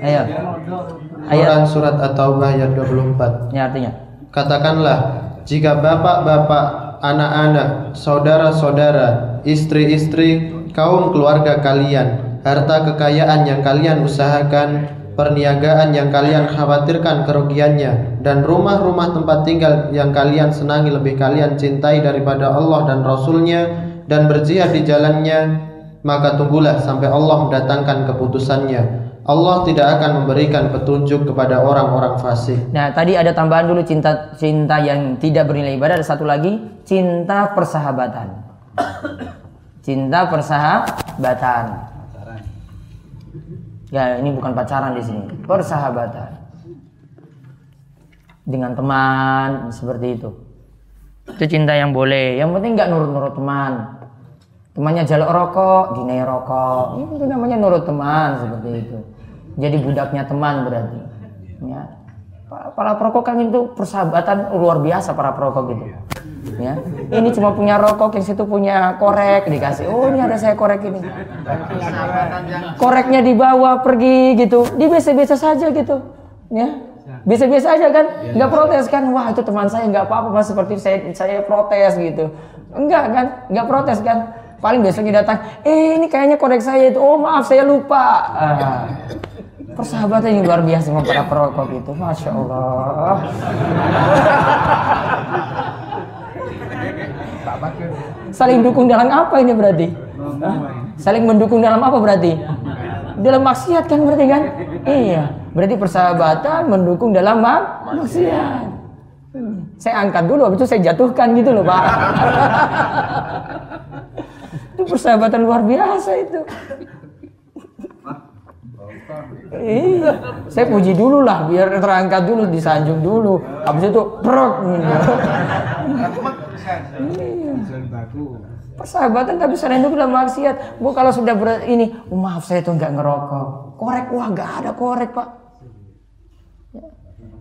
Ayo. Ayat Quran surat At-Taubah ayat 24. ini artinya. Katakanlah, jika bapak-bapak, anak-anak, saudara-saudara, istri-istri, kaum keluarga kalian, harta kekayaan yang kalian usahakan, perniagaan yang kalian khawatirkan kerugiannya, dan rumah-rumah tempat tinggal yang kalian senangi lebih kalian cintai daripada Allah dan Rasulnya, dan berjihad di jalannya, maka tunggulah sampai Allah mendatangkan keputusannya. Allah tidak akan memberikan petunjuk kepada orang-orang fasik. Nah, tadi ada tambahan dulu cinta cinta yang tidak bernilai ibadah, ada satu lagi cinta persahabatan. Cinta persahabatan. Ya, ini bukan pacaran di sini, persahabatan. Dengan teman seperti itu. Itu cinta yang boleh. Yang penting nggak nurut-nurut teman. Temannya jaluk rokok, dinai rokok. Itu namanya nurut teman seperti itu. Jadi budaknya teman berarti. Ya. Pa- Para perokok kan itu persahabatan luar biasa para perokok gitu. Ya. Ini cuma punya rokok, yang situ punya korek dikasih. Oh ini ada saya korek ini. Koreknya dibawa pergi gitu. Dia biasa-biasa saja gitu. Ya. Biasa-biasa aja kan, nggak protes kan? Wah itu teman saya nggak apa-apa mas seperti saya saya protes gitu. Enggak kan, nggak protes kan? Paling besoknya datang, eh ini kayaknya korek saya itu. Oh maaf saya lupa. Ah. Persahabatan yang luar biasa sama para perokok itu, masya Allah. Saling dukung dalam apa ini berarti? Hah? Saling mendukung dalam apa berarti? Dalam maksiat kan berarti kan? Iya. Berarti persahabatan mendukung dalam mak- maksiat. Saya angkat dulu, habis itu saya jatuhkan gitu loh Pak. itu persahabatan luar biasa itu. Iya, saya puji dulu lah, biar terangkat dulu, disanjung dulu. Habis itu, brok. gitu. Iya. Persahabatan tapi selain itu dalam maksiat. Bu kalau sudah ber ini, oh, maaf saya tuh nggak ngerokok. Korek wah nggak ada korek pak. Ya.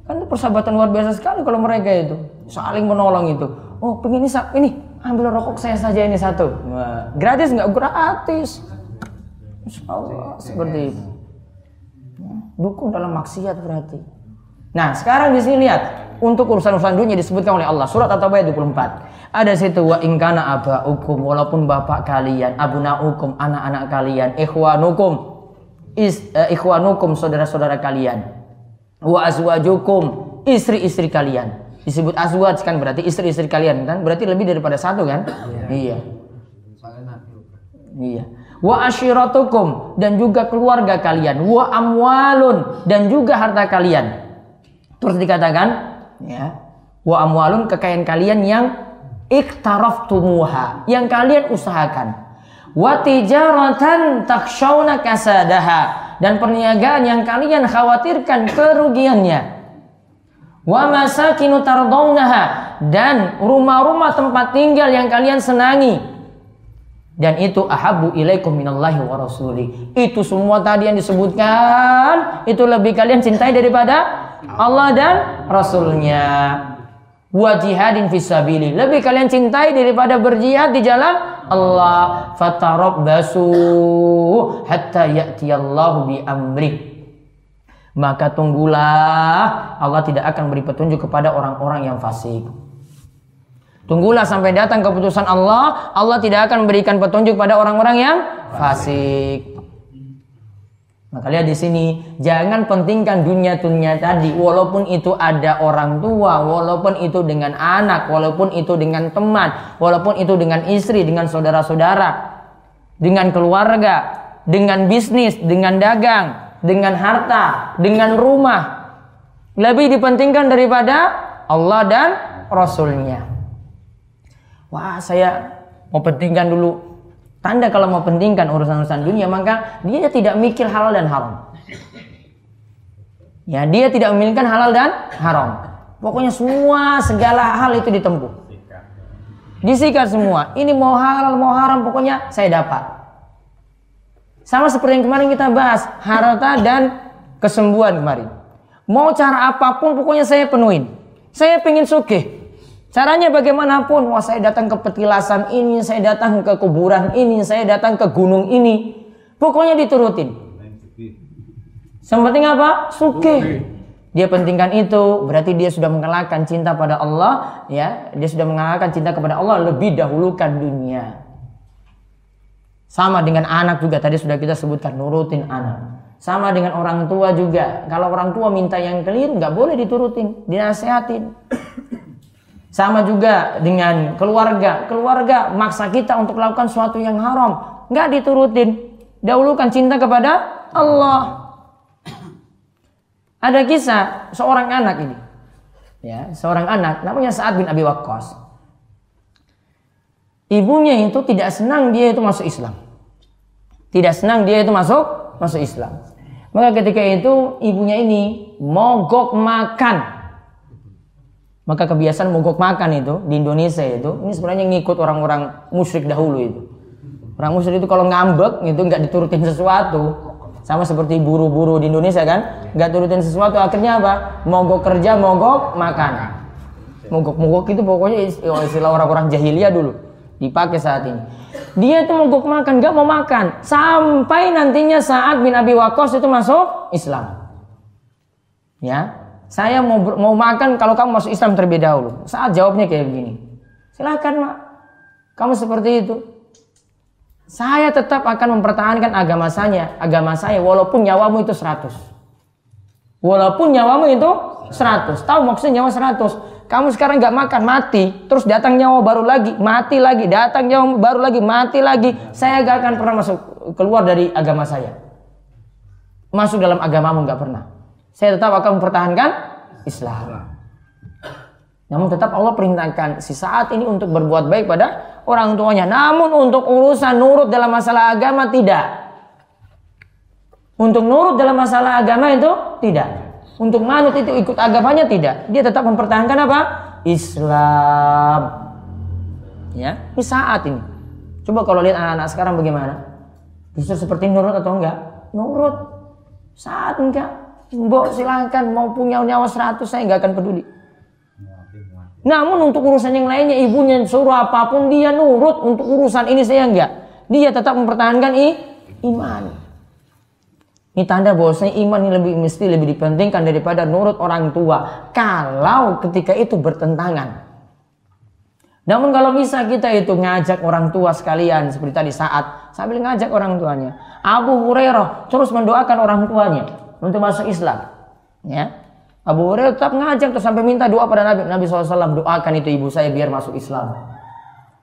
Kan itu persahabatan luar biasa sekali kalau mereka itu saling menolong itu. Oh pengen ini ini ambil rokok saya saja ini satu. Gratis nggak gratis. Insya Allah seperti itu. Ya, Dukung dalam maksiat berarti. Nah sekarang di sini lihat untuk urusan-urusan dunia disebutkan oleh Allah surat At-Taubah ayat 24. Ada situ wa ingkana abaukum walaupun bapak kalian, abnaukum anak-anak kalian, ikhwanukum is, eh, ikhwanukum saudara-saudara kalian, wa azwajukum istri-istri kalian. Disebut azwaj kan berarti istri-istri kalian kan berarti lebih daripada satu kan? Iya. Iya. Wa ashiratukum dan juga keluarga kalian, wa amwalun dan juga harta kalian. Terus dikatakan ya, wa amwalun kekayaan kalian yang iktaraftumuha, yang kalian usahakan. Wa tijaratan takshawna kasadaha dan perniagaan yang kalian khawatirkan kerugiannya. Wa masakinu tardawnaha dan rumah-rumah tempat tinggal yang kalian senangi dan itu ahabu ilaikum minallahi wa rasuli. Itu semua tadi yang disebutkan itu lebih kalian cintai daripada Allah dan Rasulnya. Wa jihadin fisabili. Lebih kalian cintai daripada berjihad di jalan Allah. Fatarabbasu hatta ya'tiyallahu bi amri. Maka tunggulah Allah tidak akan beri petunjuk kepada orang-orang yang fasik. Tunggulah sampai datang keputusan Allah. Allah tidak akan memberikan petunjuk pada orang-orang yang fasik. Maka lihat di sini, jangan pentingkan dunia dunia tadi, walaupun itu ada orang tua, walaupun itu dengan anak, walaupun itu dengan teman, walaupun itu dengan istri, dengan saudara-saudara, dengan keluarga, dengan bisnis, dengan dagang, dengan harta, dengan rumah. Lebih dipentingkan daripada Allah dan Rasulnya. Wah, saya mau pentingkan dulu Tanda kalau mau pentingkan urusan-urusan dunia maka dia tidak mikir halal dan haram. Ya, dia tidak memikirkan halal dan haram. Pokoknya semua segala hal itu ditempuh. Disikat semua. Ini mau halal mau haram pokoknya saya dapat. Sama seperti yang kemarin kita bahas, harta dan kesembuhan kemarin. Mau cara apa pun pokoknya saya penuhin. Saya pengen sugih. Caranya bagaimanapun, wah saya datang ke petilasan ini, saya datang ke kuburan ini, saya datang ke gunung ini. Pokoknya diturutin. Yang apa? Suke. Dia pentingkan itu, berarti dia sudah mengalahkan cinta pada Allah, ya. Dia sudah mengalahkan cinta kepada Allah lebih dahulukan dunia. Sama dengan anak juga tadi sudah kita sebutkan nurutin anak. Sama dengan orang tua juga. Kalau orang tua minta yang keliru nggak boleh diturutin, dinasehatin. Sama juga dengan keluarga. Keluarga maksa kita untuk melakukan sesuatu yang haram. Nggak diturutin. Dahulukan cinta kepada Allah. Ada kisah seorang anak ini. Ya, seorang anak namanya Sa'ad bin Abi Waqqas. Ibunya itu tidak senang dia itu masuk Islam. Tidak senang dia itu masuk masuk Islam. Maka ketika itu ibunya ini mogok makan maka kebiasaan mogok makan itu di Indonesia itu ini sebenarnya ngikut orang-orang musyrik dahulu itu. Orang musyrik itu kalau ngambek itu nggak diturutin sesuatu. Sama seperti buru-buru di Indonesia kan, nggak turutin sesuatu akhirnya apa? Mogok kerja, mogok makan. Mogok-mogok itu pokoknya istilah orang-orang jahiliyah dulu dipakai saat ini. Dia itu mogok makan, nggak mau makan sampai nantinya saat bin Abi Waqqas itu masuk Islam. Ya, saya mau mau makan kalau kamu masuk Islam terlebih dahulu. Saat jawabnya kayak begini. Silahkan mak. Kamu seperti itu. Saya tetap akan mempertahankan agama saya, agama saya walaupun nyawamu itu 100. Walaupun nyawamu itu 100. Tahu maksudnya nyawa 100? Kamu sekarang nggak makan mati, terus datang nyawa baru lagi, mati lagi, datang nyawa baru lagi, mati lagi. Saya gak akan pernah masuk keluar dari agama saya. Masuk dalam agamamu nggak pernah saya tetap akan mempertahankan Islam. Namun tetap Allah perintahkan si saat ini untuk berbuat baik pada orang tuanya. Namun untuk urusan nurut dalam masalah agama tidak. Untuk nurut dalam masalah agama itu tidak. Untuk manut itu ikut agamanya tidak. Dia tetap mempertahankan apa? Islam. Ya, ini saat ini. Coba kalau lihat anak-anak sekarang bagaimana? Bisa seperti nurut atau enggak? Nurut. Saat enggak. Mbok silahkan mau punya nyawa 100 saya nggak akan peduli. Namun untuk urusan yang lainnya ibunya suruh apa pun dia nurut untuk urusan ini saya enggak. Dia tetap mempertahankan i, iman. Ini tanda bahwasanya iman ini lebih mesti lebih dipentingkan daripada nurut orang tua. Kalau ketika itu bertentangan. Namun kalau bisa kita itu ngajak orang tua sekalian seperti tadi saat sambil ngajak orang tuanya. Abu Hurairah terus mendoakan orang tuanya untuk masuk Islam. Ya. Abu Hurairah tetap ngajak terus sampai minta doa pada Nabi. Nabi SAW doakan itu ibu saya biar masuk Islam.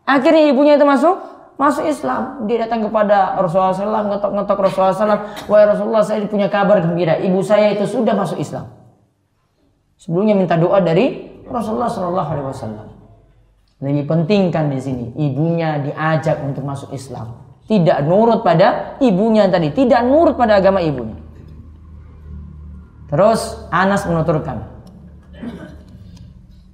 Akhirnya ibunya itu masuk masuk Islam. Dia datang kepada Rasulullah SAW, ngetok-ngetok Rasulullah SAW. Wahai Rasulullah saya punya kabar gembira. Ibu saya itu sudah masuk Islam. Sebelumnya minta doa dari Rasulullah SAW. Lebih penting kan di sini ibunya diajak untuk masuk Islam. Tidak nurut pada ibunya tadi, tidak nurut pada agama ibunya. Terus Anas menuturkan.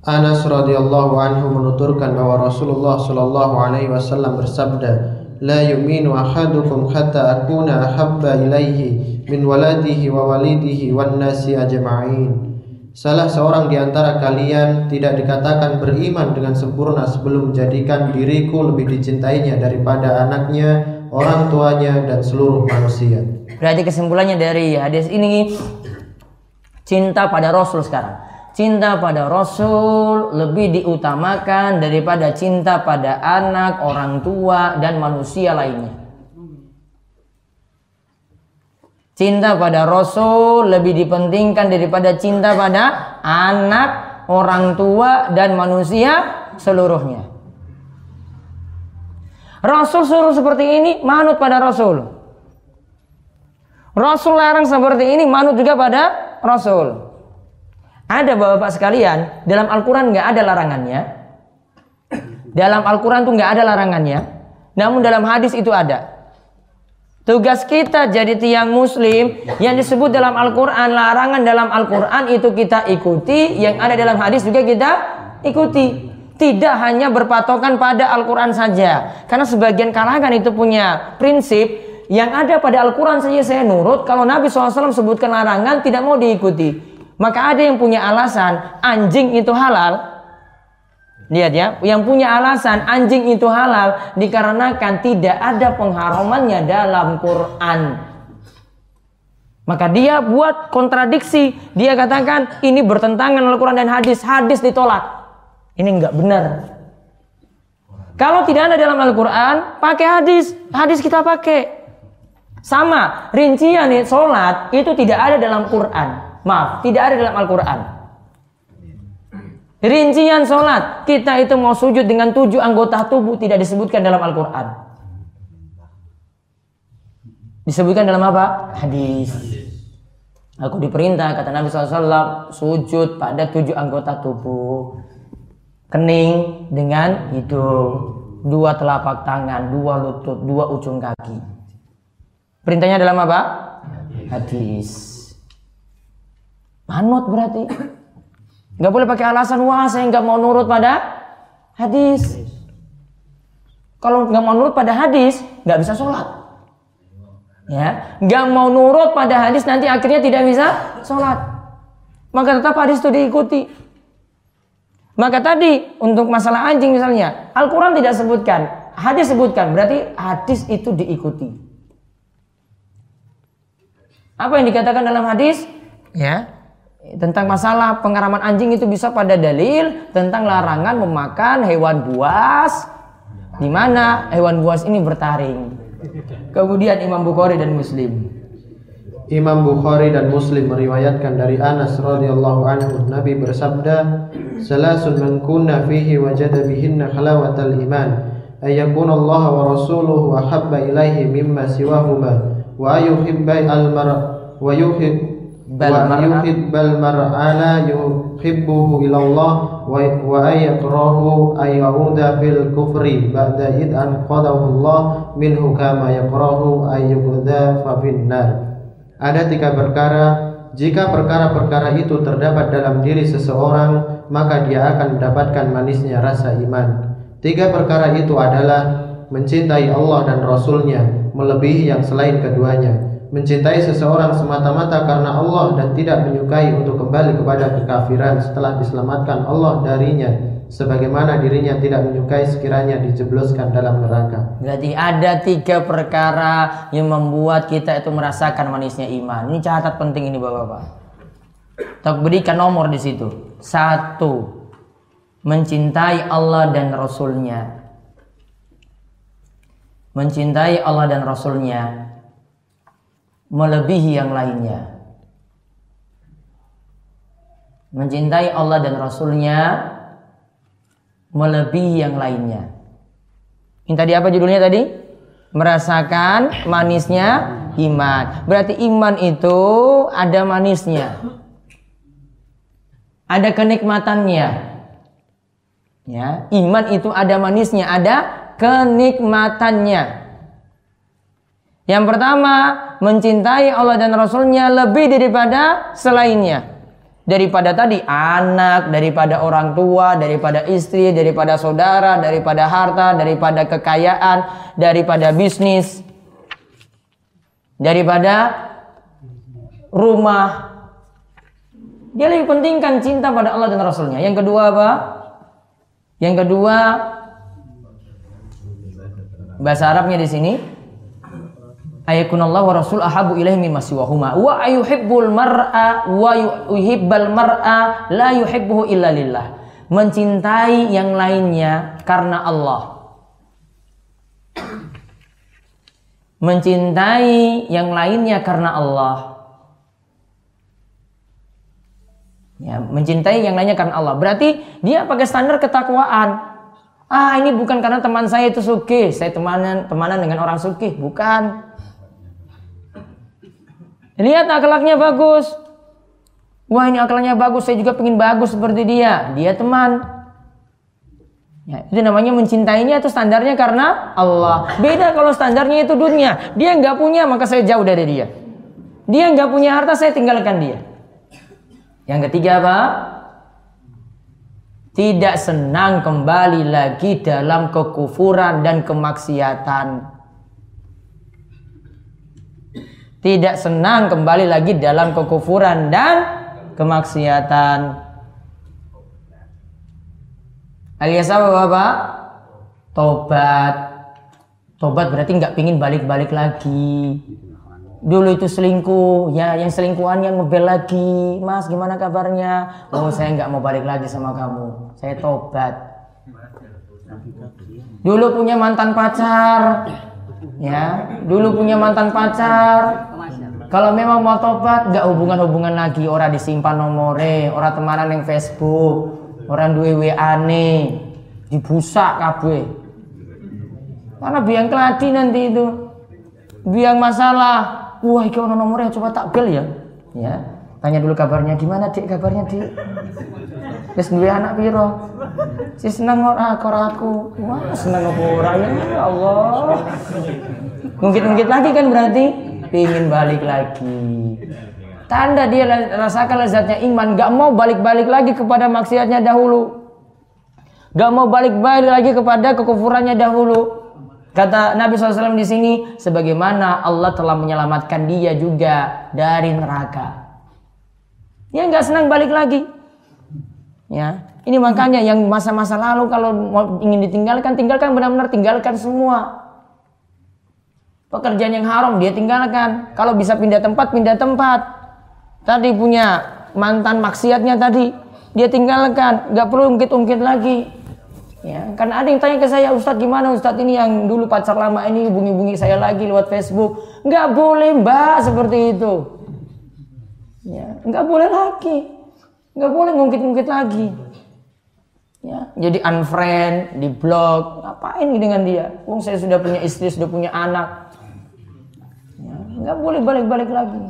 Anas radhiyallahu anhu menuturkan bahwa Rasulullah shallallahu alaihi wasallam bersabda, "La yu'minu ahadukum hatta akuna ahabba ilaihi min waladihi wa walidihi wan nasi ajma'in." Salah seorang di antara kalian tidak dikatakan beriman dengan sempurna sebelum menjadikan diriku lebih dicintainya daripada anaknya, orang tuanya dan seluruh manusia. Berarti kesimpulannya dari hadis ini Cinta pada Rasul sekarang. Cinta pada Rasul lebih diutamakan daripada cinta pada anak, orang tua, dan manusia lainnya. Cinta pada Rasul lebih dipentingkan daripada cinta pada anak, orang tua, dan manusia seluruhnya. Rasul suruh seperti ini, manut pada Rasul. Rasul larang seperti ini, manut juga pada Rasul. Ada bapak-bapak sekalian, dalam Al-Quran nggak ada larangannya. Dalam Al-Quran tuh nggak ada larangannya. Namun dalam hadis itu ada. Tugas kita jadi tiang muslim yang disebut dalam Al-Quran, larangan dalam Al-Quran itu kita ikuti, yang ada dalam hadis juga kita ikuti. Tidak hanya berpatokan pada Al-Quran saja. Karena sebagian kalangan itu punya prinsip, yang ada pada Al-Quran saja saya nurut, kalau Nabi SAW sebutkan larangan tidak mau diikuti. Maka ada yang punya alasan, anjing itu halal, Lihat ya, yang punya alasan anjing itu halal dikarenakan tidak ada pengharamannya dalam Quran. Maka dia buat kontradiksi. Dia katakan ini bertentangan Al-Quran dan hadis. Hadis ditolak. Ini enggak benar. Kalau tidak ada dalam Al-Quran, pakai hadis. Hadis kita pakai. Sama, rincian nih, sholat itu tidak ada dalam Quran. Maaf, tidak ada dalam Al-Quran. Rincian sholat, kita itu mau sujud dengan tujuh anggota tubuh tidak disebutkan dalam Al-Quran. Disebutkan dalam apa? Hadis. Aku diperintah, kata Nabi SAW, sujud pada tujuh anggota tubuh. Kening dengan hidung. Dua telapak tangan, dua lutut, dua ujung kaki. Perintahnya dalam apa? Hadis. Manut berarti. Nggak boleh pakai alasan wah saya nggak mau nurut pada hadis. Kalau nggak mau nurut pada hadis, nggak bisa sholat. Ya, nggak mau nurut pada hadis nanti akhirnya tidak bisa sholat. Maka tetap hadis itu diikuti. Maka tadi untuk masalah anjing misalnya, Al-Quran tidak sebutkan, hadis sebutkan, berarti hadis itu diikuti. Apa yang dikatakan dalam hadis? Ya, tentang masalah pengaraman anjing itu bisa pada dalil tentang larangan memakan hewan buas di mana hewan buas ini bertaring. Kemudian Imam Bukhari dan Muslim. Imam Bukhari dan Muslim meriwayatkan dari Anas radhiyallahu anhu Nabi bersabda salasun man kunna fihi wajada bihinna halawatal iman ayyakun Allah wa rasuluhu ahabba ilaihi mimma siwahuma wa yuhibbai al mar wa yuhib bal mar yuhib bal mar ala yuhibbuhu ila Allah wa wa ayqrahu ay yauda fil kufri ba'da id an qadahu Allah minhu kama yaqrahu ay yuqda fa finnar ada tiga perkara. Jika perkara-perkara itu terdapat dalam diri seseorang maka dia akan mendapatkan manisnya rasa iman. Tiga perkara itu adalah mencintai Allah dan Rasulnya. Melebihi yang selain keduanya mencintai seseorang semata-mata karena Allah dan tidak menyukai untuk kembali kepada kekafiran setelah diselamatkan Allah darinya sebagaimana dirinya tidak menyukai sekiranya dijebloskan dalam neraka. Berarti ada tiga perkara yang membuat kita itu merasakan manisnya iman. Ini catat penting ini bapak-bapak. Tak berikan nomor di situ. Satu, mencintai Allah dan Rasulnya. Mencintai Allah dan Rasulnya melebihi yang lainnya. Mencintai Allah dan Rasulnya melebihi yang lainnya. Ini tadi apa judulnya tadi? Merasakan manisnya iman. Berarti iman itu ada manisnya. Ada kenikmatannya. Ya, iman itu ada manisnya, ada kenikmatannya. Yang pertama, mencintai Allah dan Rasulnya lebih daripada selainnya. Daripada tadi anak, daripada orang tua, daripada istri, daripada saudara, daripada harta, daripada kekayaan, daripada bisnis, daripada rumah. Dia lebih pentingkan cinta pada Allah dan Rasulnya. Yang kedua apa? Yang kedua, bahasa Arabnya di sini ayakunallahu wa rasul ahabu ilaihi mimma siwahuma wa ayuhibbul mar'a wa yuhibbal mar'a la yuhibbuhu illa lillah mencintai yang lainnya karena Allah mencintai yang lainnya karena Allah. Ya, mencintai yang lainnya karena Allah. Berarti dia pakai standar ketakwaan. Ah, ini bukan karena teman saya itu suki, saya temanan temanan dengan orang suki, bukan. Lihat akhlaknya bagus. Wah, ini akhlaknya bagus, saya juga pengen bagus seperti dia. Dia teman. Ya, itu namanya mencintainya itu standarnya karena Allah. Beda kalau standarnya itu dunia. Dia nggak punya maka saya jauh dari dia. Dia nggak punya harta saya tinggalkan dia. Yang ketiga apa? Tidak senang kembali lagi dalam kekufuran dan kemaksiatan. Tidak senang kembali lagi dalam kekufuran dan kemaksiatan. Alias apa Bapak? Tobat. Tobat berarti nggak pingin balik-balik lagi. Dulu itu selingkuh, ya yang selingkuhan yang ngebel lagi. Mas gimana kabarnya? Oh saya nggak mau balik lagi sama kamu. Saya tobat. Dulu punya mantan pacar. Ya, dulu punya mantan pacar. Kalau memang mau tobat, nggak hubungan-hubungan lagi. Orang disimpan nomore, orang temanan yang Facebook, orang duwe WA ne, dibusak kabeh. Karena biang keladi nanti itu. Biang masalah. Wah, iki ono nomornya coba tak bel ya. Ya. Tanya dulu kabarnya gimana, Dik? Kabarnya, Dik? Wis duwe anak piro? Si seneng ora karo aku. Wah, seneng apa ya Allah. Mungkin-mungkin lagi kan berarti pingin balik lagi. Tanda dia rasakan lezatnya iman, gak mau balik-balik lagi kepada maksiatnya dahulu. Gak mau balik-balik lagi kepada kekufurannya dahulu. Kata Nabi SAW di sini, sebagaimana Allah telah menyelamatkan dia juga dari neraka. Dia nggak senang balik lagi. Ya, ini makanya yang masa-masa lalu kalau mau ingin ditinggalkan, tinggalkan benar-benar tinggalkan semua. Pekerjaan yang haram dia tinggalkan. Kalau bisa pindah tempat, pindah tempat. Tadi punya mantan maksiatnya tadi, dia tinggalkan. Nggak perlu ungkit-ungkit lagi. Ya, karena ada yang tanya ke saya, Ustadz gimana Ustadz ini yang dulu pacar lama ini hubungi-hubungi saya lagi lewat Facebook. Nggak boleh mbak seperti itu. Ya, nggak boleh lagi. Nggak boleh ngungkit-ngungkit lagi. Ya, jadi unfriend, di blog, ngapain dengan dia? Wong saya sudah punya istri, sudah punya anak. Ya, nggak boleh balik-balik lagi.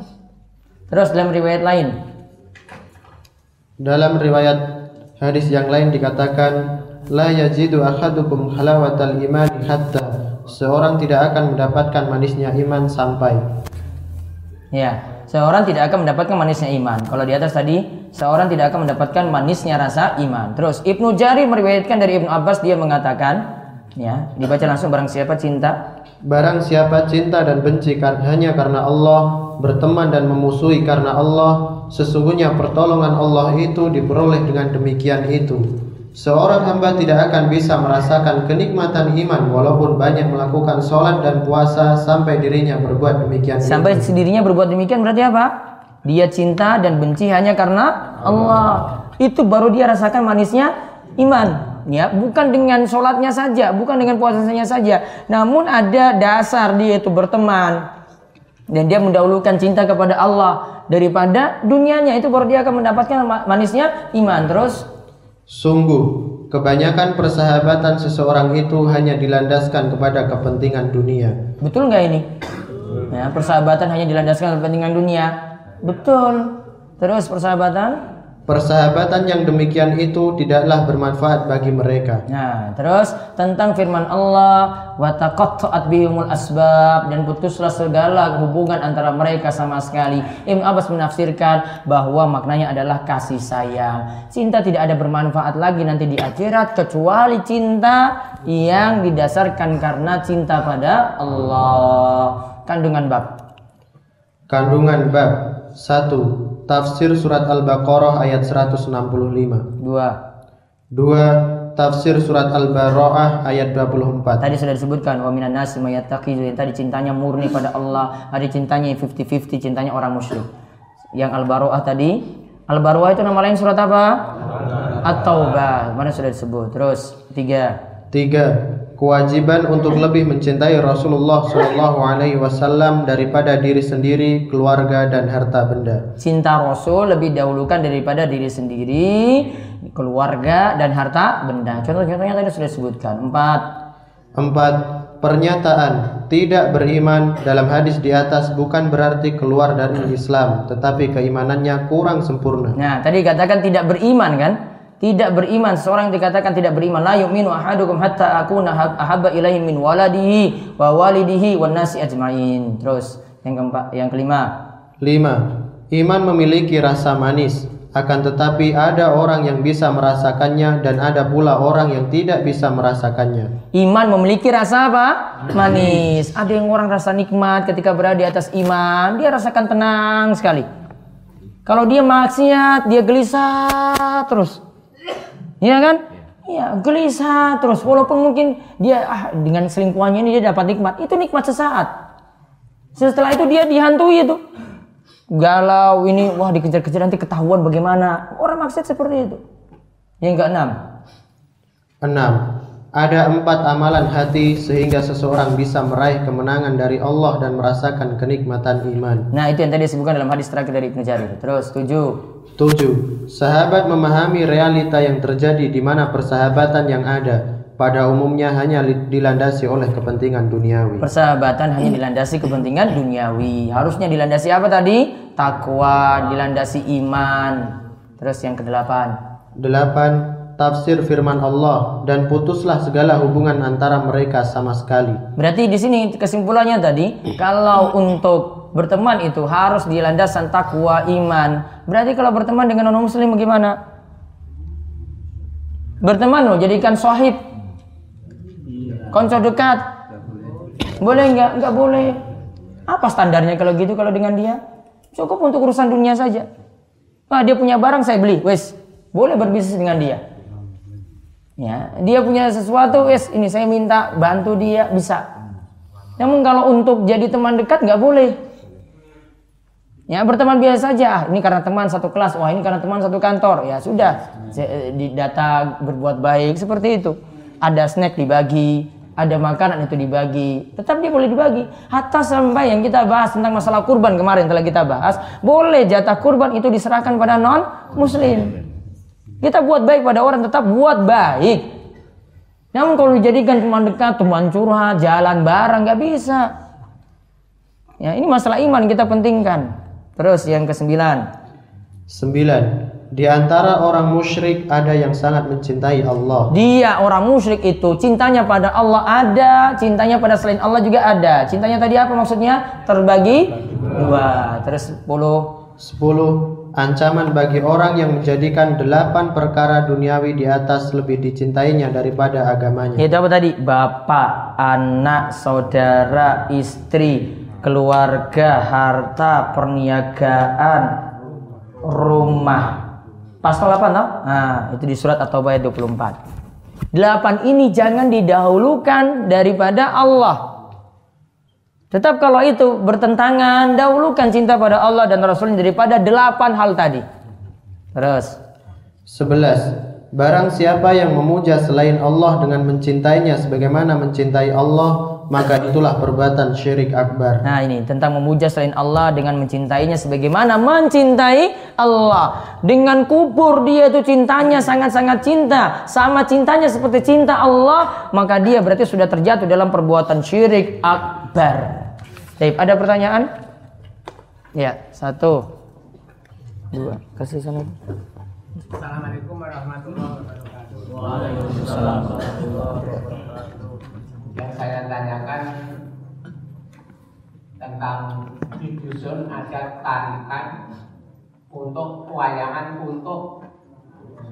Terus dalam riwayat lain, Dalam riwayat hadis yang lain dikatakan la yajidu ahadukum halawatal iman hatta seorang tidak akan mendapatkan manisnya iman sampai ya, seorang tidak akan mendapatkan manisnya iman. Kalau di atas tadi, seorang tidak akan mendapatkan manisnya rasa iman. Terus Ibnu Jari meriwayatkan dari Ibnu Abbas dia mengatakan, ya, dibaca langsung barang siapa cinta Barang siapa cinta dan benci hanya karena Allah, berteman dan memusuhi karena Allah, sesungguhnya pertolongan Allah itu diperoleh dengan demikian itu. Seorang hamba tidak akan bisa merasakan kenikmatan iman walaupun banyak melakukan sholat dan puasa sampai dirinya berbuat demikian. Sampai itu. sendirinya berbuat demikian berarti apa? Dia cinta dan benci hanya karena Allah. Itu baru dia rasakan manisnya iman. Ya, bukan dengan sholatnya saja, bukan dengan puasanya saja. Namun ada dasar dia itu berteman dan dia mendahulukan cinta kepada Allah daripada dunianya itu baru dia akan mendapatkan ma- manisnya iman. Terus Sungguh, kebanyakan persahabatan seseorang itu hanya dilandaskan kepada kepentingan dunia. betul nggak ini? Ya, persahabatan hanya dilandaskan kepentingan dunia. Betul. Terus persahabatan Persahabatan yang demikian itu tidaklah bermanfaat bagi mereka. Nah, terus tentang firman Allah, wa taqatta'at bihumul asbab dan putuslah segala hubungan antara mereka sama sekali. Ibn Abbas menafsirkan bahwa maknanya adalah kasih sayang. Cinta tidak ada bermanfaat lagi nanti di akhirat kecuali cinta yang didasarkan karena cinta pada Allah. Kandungan bab. Kandungan bab 1. Tafsir surat Al-Baqarah ayat 165. Dua. 2. Tafsir surat Al-Bara'ah ayat 24. Tadi sudah disebutkan wa minan nasi may yattakhidhu yang tadi cintanya murni pada Allah, ada cintanya yang 50-50, cintanya orang musyrik. Yang Al-Baroah tadi, Al-Baroah itu nama lain surat apa? At-Taubah. Mana sudah disebut. Terus tiga. Tiga, kewajiban untuk lebih mencintai Rasulullah Shallallahu Alaihi Wasallam daripada diri sendiri, keluarga dan harta benda. Cinta Rasul lebih dahulukan daripada diri sendiri, keluarga dan harta benda. Contoh-contohnya tadi sudah disebutkan. Empat, Empat, pernyataan tidak beriman dalam hadis di atas bukan berarti keluar dari Islam, tetapi keimanannya kurang sempurna. Nah, tadi katakan tidak beriman kan? Tidak beriman, seorang yang dikatakan tidak beriman, la yu'minu ahadukum hatta akuna hab- ahabba ilaihi min waladihi wa walidihi wan nasi ajmain. Terus yang keempat, yang kelima. Lima, iman memiliki rasa manis, akan tetapi ada orang yang bisa merasakannya dan ada pula orang yang tidak bisa merasakannya. Iman memiliki rasa apa? Manis. Ada yang orang rasa nikmat ketika berada di atas iman, dia rasakan tenang sekali. Kalau dia maksiat, dia gelisah terus. Iya kan? Iya, gelisah terus. Walaupun mungkin dia ah, dengan selingkuhannya ini dia dapat nikmat, itu nikmat sesaat. Setelah itu dia dihantui itu. Galau ini, wah dikejar-kejar nanti ketahuan bagaimana. Orang maksiat seperti itu. Yang keenam, Enam, ada empat amalan hati sehingga seseorang bisa meraih kemenangan dari Allah dan merasakan kenikmatan iman. Nah itu yang tadi disebutkan dalam hadis terakhir dari Ibnu Jarir. Terus tujuh. Tujuh, sahabat memahami realita yang terjadi di mana persahabatan yang ada pada umumnya hanya dilandasi oleh kepentingan duniawi. Persahabatan hanya dilandasi kepentingan duniawi. Harusnya dilandasi apa tadi? Takwa, dilandasi iman. Terus yang kedelapan. Delapan, tafsir firman Allah dan putuslah segala hubungan antara mereka sama sekali. Berarti di sini kesimpulannya tadi, kalau untuk berteman itu harus dilandasan takwa, iman. Berarti kalau berteman dengan non muslim bagaimana? Berteman loh, jadikan sohib. Konco dekat. Boleh nggak? Nggak boleh. Apa standarnya kalau gitu kalau dengan dia? Cukup untuk urusan dunia saja. Ah, dia punya barang saya beli, wes. Boleh berbisnis dengan dia. Ya, dia punya sesuatu, wes ini saya minta bantu dia bisa. Namun kalau untuk jadi teman dekat nggak boleh. Ya berteman biasa saja. Ah, ini karena teman satu kelas. Wah ini karena teman satu kantor. Ya sudah. Se- Di data berbuat baik seperti itu. Ada snack dibagi, ada makanan itu dibagi. Tetap dia boleh dibagi. Hatta sampai yang kita bahas tentang masalah kurban kemarin telah kita bahas, boleh jatah kurban itu diserahkan pada non muslim. Kita buat baik pada orang tetap buat baik. Namun kalau dijadikan teman dekat, teman curhat, jalan bareng nggak bisa. Ya, ini masalah iman kita pentingkan. Terus yang kesembilan, Sembilan, di antara orang musyrik ada yang sangat mencintai Allah. dia orang musyrik itu cintanya pada Allah ada, cintanya pada selain Allah juga ada. Cintanya tadi apa maksudnya? Terbagi dua. Terus sepuluh. Sepuluh, ancaman bagi orang yang menjadikan delapan perkara duniawi di atas lebih dicintainya daripada agamanya. Itu apa tadi? Bapak, anak, saudara, istri, keluarga, harta, perniagaan, rumah. Pasal 8 tau? Nah, itu di surat At-Taubah ayat 24. Delapan ini jangan didahulukan daripada Allah. Tetap kalau itu bertentangan, dahulukan cinta pada Allah dan Rasulnya daripada delapan hal tadi. Terus, Sebelas, barang siapa yang memuja selain Allah dengan mencintainya sebagaimana mencintai Allah, maka itulah perbuatan syirik akbar. Nah ini tentang memuja selain Allah dengan mencintainya sebagaimana mencintai Allah. Dengan kubur dia itu cintanya sangat-sangat cinta. Sama cintanya seperti cinta Allah. Maka dia berarti sudah terjatuh dalam perbuatan syirik akbar. Baik, ada pertanyaan? Ya, satu. Dua. Kasih sana. Assalamualaikum warahmatullahi wabarakatuh. Yang saya tanyakan tentang di dusun ada tarikan untuk wayangan untuk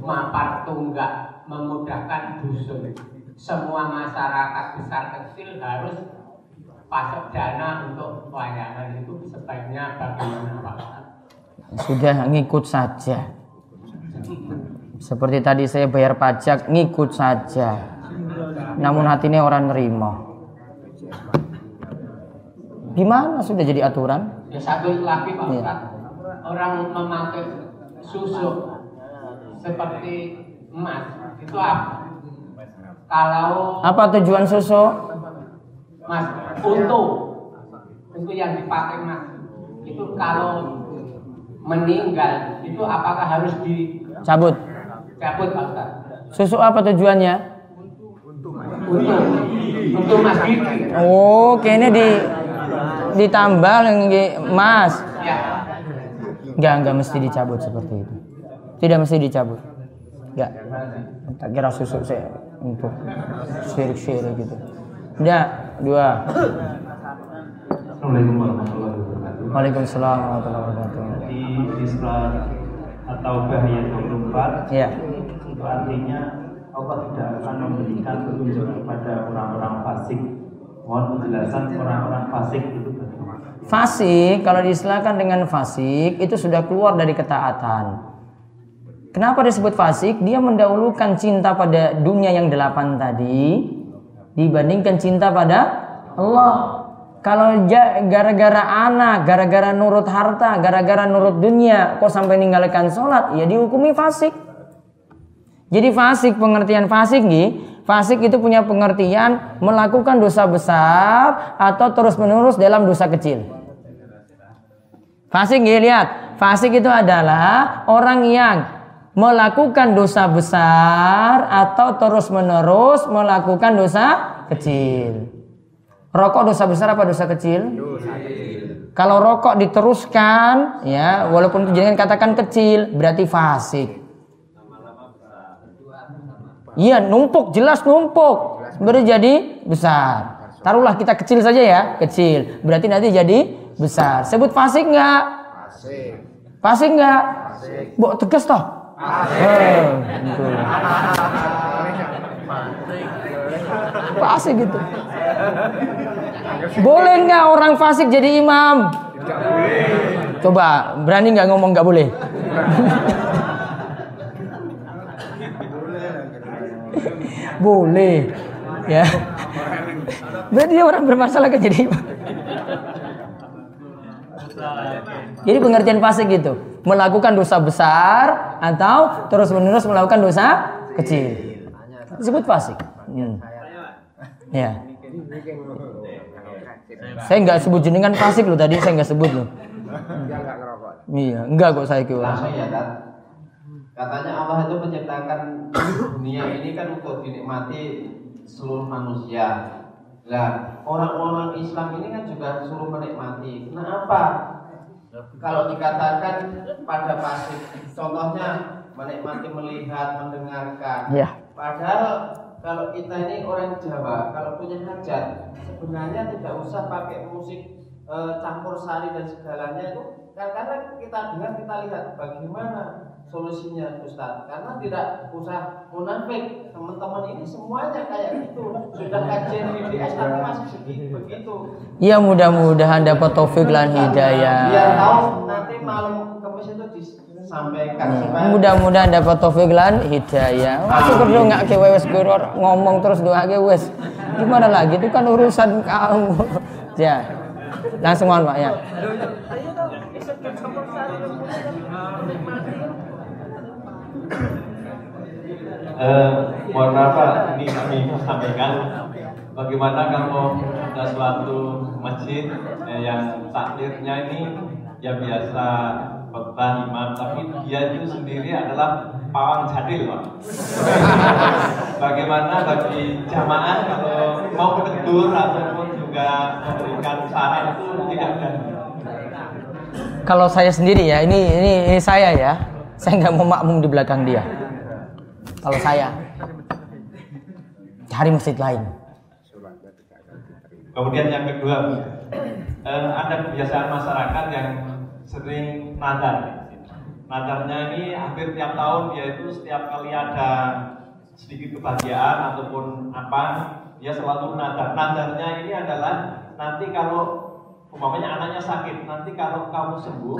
mapar tunggak memudahkan dusun. Semua masyarakat besar kecil harus pasok dana untuk wayangan itu sebaiknya bagaimana Pak? Sudah ngikut saja. Seperti tadi saya bayar pajak, ngikut saja. Namun hatinya orang nerima. Gimana sudah jadi aturan? Ya satu lagi Pak. Ustaz, orang memakai susu seperti emas itu apa? kalau Apa tujuan susu? Mas, untuk untuk yang dipakai Mas, itu kalau meninggal itu apakah harus dicabut Cabut. Pak Ustaz? Susu apa tujuannya? Untuk untuk Mas Didi. Oh, kayaknya di ditambal nggih, Mas. Ya. Enggak, enggak mesti dicabut seperti itu. Tidak mesti dicabut. Enggak. Tak kira susu saya untuk syirik-syirik gitu. Udah, dua. Assalamualaikum warahmatullahi wabarakatuh. Waalaikumsalam warahmatullahi wabarakatuh. Di Isra atau bahaya 24 Iya. itu artinya Allah tidak akan memberikan petunjuk kepada orang-orang fasik. Mohon penjelasan orang-orang fasik itu bagaimana? Fasik, kalau diistilahkan dengan fasik, itu sudah keluar dari ketaatan. Kenapa disebut fasik? Dia mendahulukan cinta pada dunia yang delapan tadi dibandingkan cinta pada Allah. Kalau gara-gara anak, gara-gara nurut harta, gara-gara nurut dunia, kok sampai meninggalkan sholat, ya dihukumi fasik. Jadi fasik, pengertian fasik nih, fasik itu punya pengertian melakukan dosa besar atau terus-menerus dalam dosa kecil. Fasik nih, lihat, fasik itu adalah orang yang melakukan dosa besar atau terus-menerus melakukan dosa kecil. Rokok dosa besar apa dosa kecil? Kalau rokok diteruskan, ya, walaupun jangan katakan kecil, berarti fasik. Iya, numpuk, jelas numpuk. Berarti jadi besar. Taruhlah kita kecil saja ya, kecil. Berarti nanti jadi besar. Sebut fasik nggak? Fasik nggak? Bu, tegas toh? Eh, gitu. Fasik gitu. Boleh nggak orang fasik jadi imam? Coba, berani nggak ngomong nggak boleh? Boleh. Ya. Berarti dia orang bermasalah kan jadi. Jadi pengertian fasik gitu, melakukan dosa besar atau terus-menerus melakukan dosa kecil. Disebut fasik. Hmm. Ya. Saya nggak sebut jenengan fasik loh tadi, saya nggak sebut loh. Iya, enggak kok saya kira. Ya. Katanya Allah itu menciptakan dunia ini kan untuk dinikmati seluruh manusia. Nah, orang-orang Islam ini kan juga suruh menikmati. Kenapa? Kalau dikatakan pada pasif, contohnya menikmati melihat, mendengarkan. Iya. Padahal kalau kita ini orang Jawa, kalau punya hajat, sebenarnya tidak usah pakai musik eh, campur sari dan segalanya itu karena kita dengar kita lihat bagaimana solusinya Ustaz karena tidak usah munafik teman-teman ini semuanya kayak gitu sudah kajian BDS tapi masih segitu begitu Ya mudah-mudahan dapat taufik dan hidayah. biar tahu nanti malam kemis itu disampaikan Mudah-mudahan dapat taufik lan hidayah. Syukur dong nggak ke wes guru ngomong terus doa ke wes. Gimana lagi itu kan urusan kamu. ya. Langsung on Pak ya. Eh, mohon maaf Pak, ini kami sampaikan bagaimana kalau ada suatu masjid eh, yang takdirnya ini ya biasa khotbah imam tapi dia itu sendiri adalah pawang jadil Pak. bagaimana bagi jamaah kalau mau menegur ataupun juga memberikan saran itu tidak ada. Kalau saya sendiri ya, ini ini, ini saya ya. Saya nggak mau makmum di belakang dia. Kalau saya cari masjid lain. Kemudian yang kedua, eh, ada kebiasaan masyarakat yang sering nadar. Nadarnya ini hampir tiap tahun yaitu setiap kali ada sedikit kebahagiaan ataupun apa, dia selalu nadar. Nadarnya ini adalah nanti kalau umpamanya anaknya sakit, nanti kalau kamu sembuh,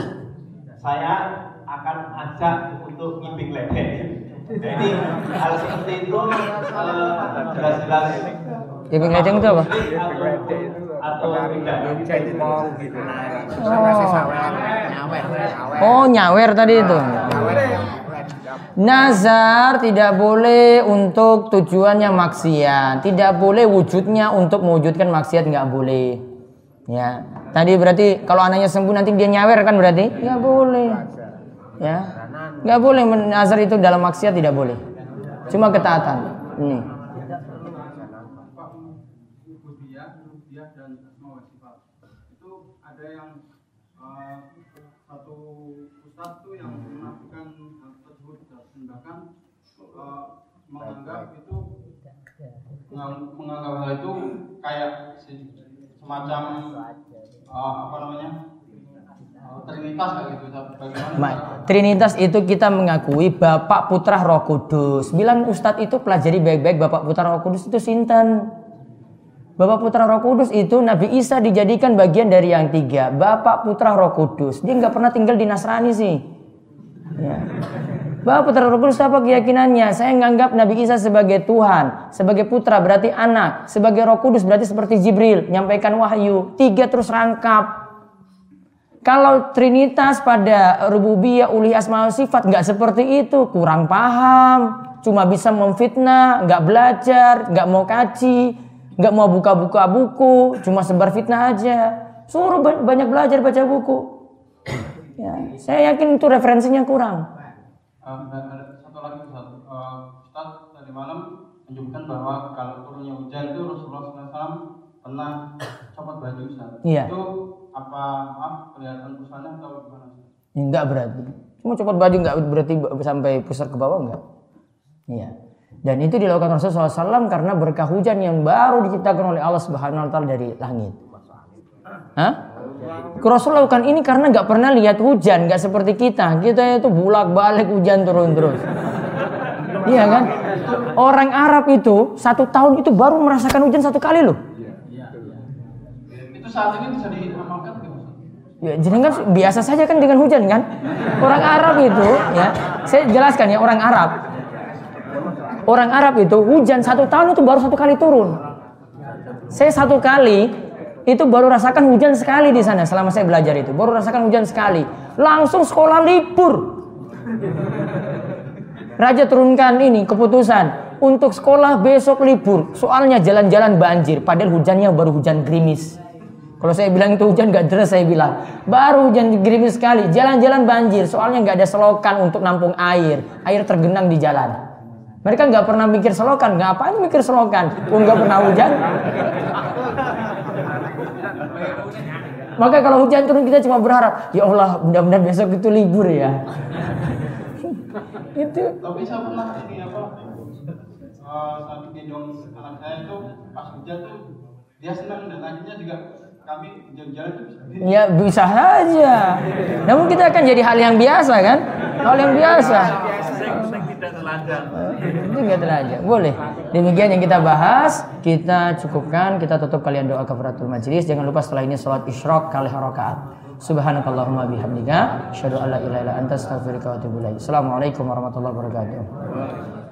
saya akan ajak untuk ngimping ledek. Jadi hal seperti itu eh, jelas-jelas. Itu apa? atau tidak. Oh, nyawer tadi itu. Nazar tidak boleh untuk tujuannya maksiat, tidak boleh wujudnya untuk mewujudkan maksiat nggak boleh. Ya, tadi berarti kalau anaknya sembuh nanti dia nyawer kan berarti? Nggak boleh. Ya, nggak boleh nazar itu dalam maksiat tidak boleh. Cuma ketaatan. Ini. Sifat. Itu tersebut tindakan eh, menganggap menganggap hal itu kayak semacam eh, apa namanya trinitas kayak gitu. Trinitas itu kita mengakui Bapak Putra Roh Kudus. Bilang Ustadz itu pelajari baik-baik Bapak Putra Roh Kudus itu sinten. Bapak Putra Roh Kudus itu Nabi Isa dijadikan bagian dari yang tiga. Bapak Putra Roh Kudus. Dia nggak pernah tinggal di Nasrani sih. Ya. Bapak Putra Roh Kudus apa keyakinannya? Saya menganggap Nabi Isa sebagai Tuhan, sebagai putra berarti anak, sebagai Roh Kudus berarti seperti Jibril, menyampaikan wahyu. Tiga terus rangkap. Kalau Trinitas pada rububiyah uli asma sifat nggak seperti itu, kurang paham, cuma bisa memfitnah, nggak belajar, nggak mau kaji, nggak mau buka-buka buku, cuma sebar fitnah aja. Suruh ba- banyak belajar baca buku. Ya, saya yakin itu referensinya kurang. Satu lagi satu Ustaz tadi malam menyebutkan bahwa kalau turunnya hujan itu Rasulullah SAW pernah copot baju Ustaz. Iya. Itu apa maaf kelihatan pusatnya atau gimana? Enggak berarti. Cuma copot baju enggak berarti sampai pusar ke bawah enggak. Iya. Dan itu dilakukan Rasulullah SAW karena berkah hujan yang baru diciptakan oleh Allah Subhanahu Wa Taala dari langit. Hah? Rasul lakukan ini karena nggak pernah lihat hujan, nggak seperti kita. Kita itu bulak balik hujan turun terus. Iya kan? Orang Arab itu satu tahun itu baru merasakan hujan satu kali loh. Saat ini bisa diamalkan gitu? Ya, jenengan biasa saja kan dengan hujan kan? Orang Arab itu, ya, saya jelaskan ya orang Arab. Orang Arab itu hujan satu tahun itu baru satu kali turun. Saya satu kali itu baru rasakan hujan sekali di sana selama saya belajar itu. Baru rasakan hujan sekali. Langsung sekolah libur. Raja turunkan ini keputusan untuk sekolah besok libur. Soalnya jalan-jalan banjir. Padahal hujannya baru hujan gerimis. Kalau saya bilang itu hujan gak deras saya bilang. Baru hujan gerimis sekali. Jalan-jalan banjir. Soalnya nggak ada selokan untuk nampung air. Air tergenang di jalan. Mereka nggak pernah mikir selokan. Ngapain mikir selokan? Pun nggak pernah hujan. Maka kalau hujan turun kita cuma berharap, ya Allah mudah-mudahan besok itu libur ya. itu Tapi saya pernah ini apa? eh, saat gendong anak saya itu pas hujan tuh dia senang dan akhirnya juga kami jalan-jalan ya bisa saja. Namun kita akan jadi hal yang biasa kan? Hal yang biasa. tidak. Itu nggak telanjang. Boleh. Demikian yang kita bahas. Kita cukupkan. Kita tutup kalian doa kafaratul majlis. Jangan lupa setelah ini sholat isyraq kali rakaat. Subhanakallahumma bihamdika. Asyhadu an la ilaha anta wa. Assalamualaikum warahmatullahi wabarakatuh.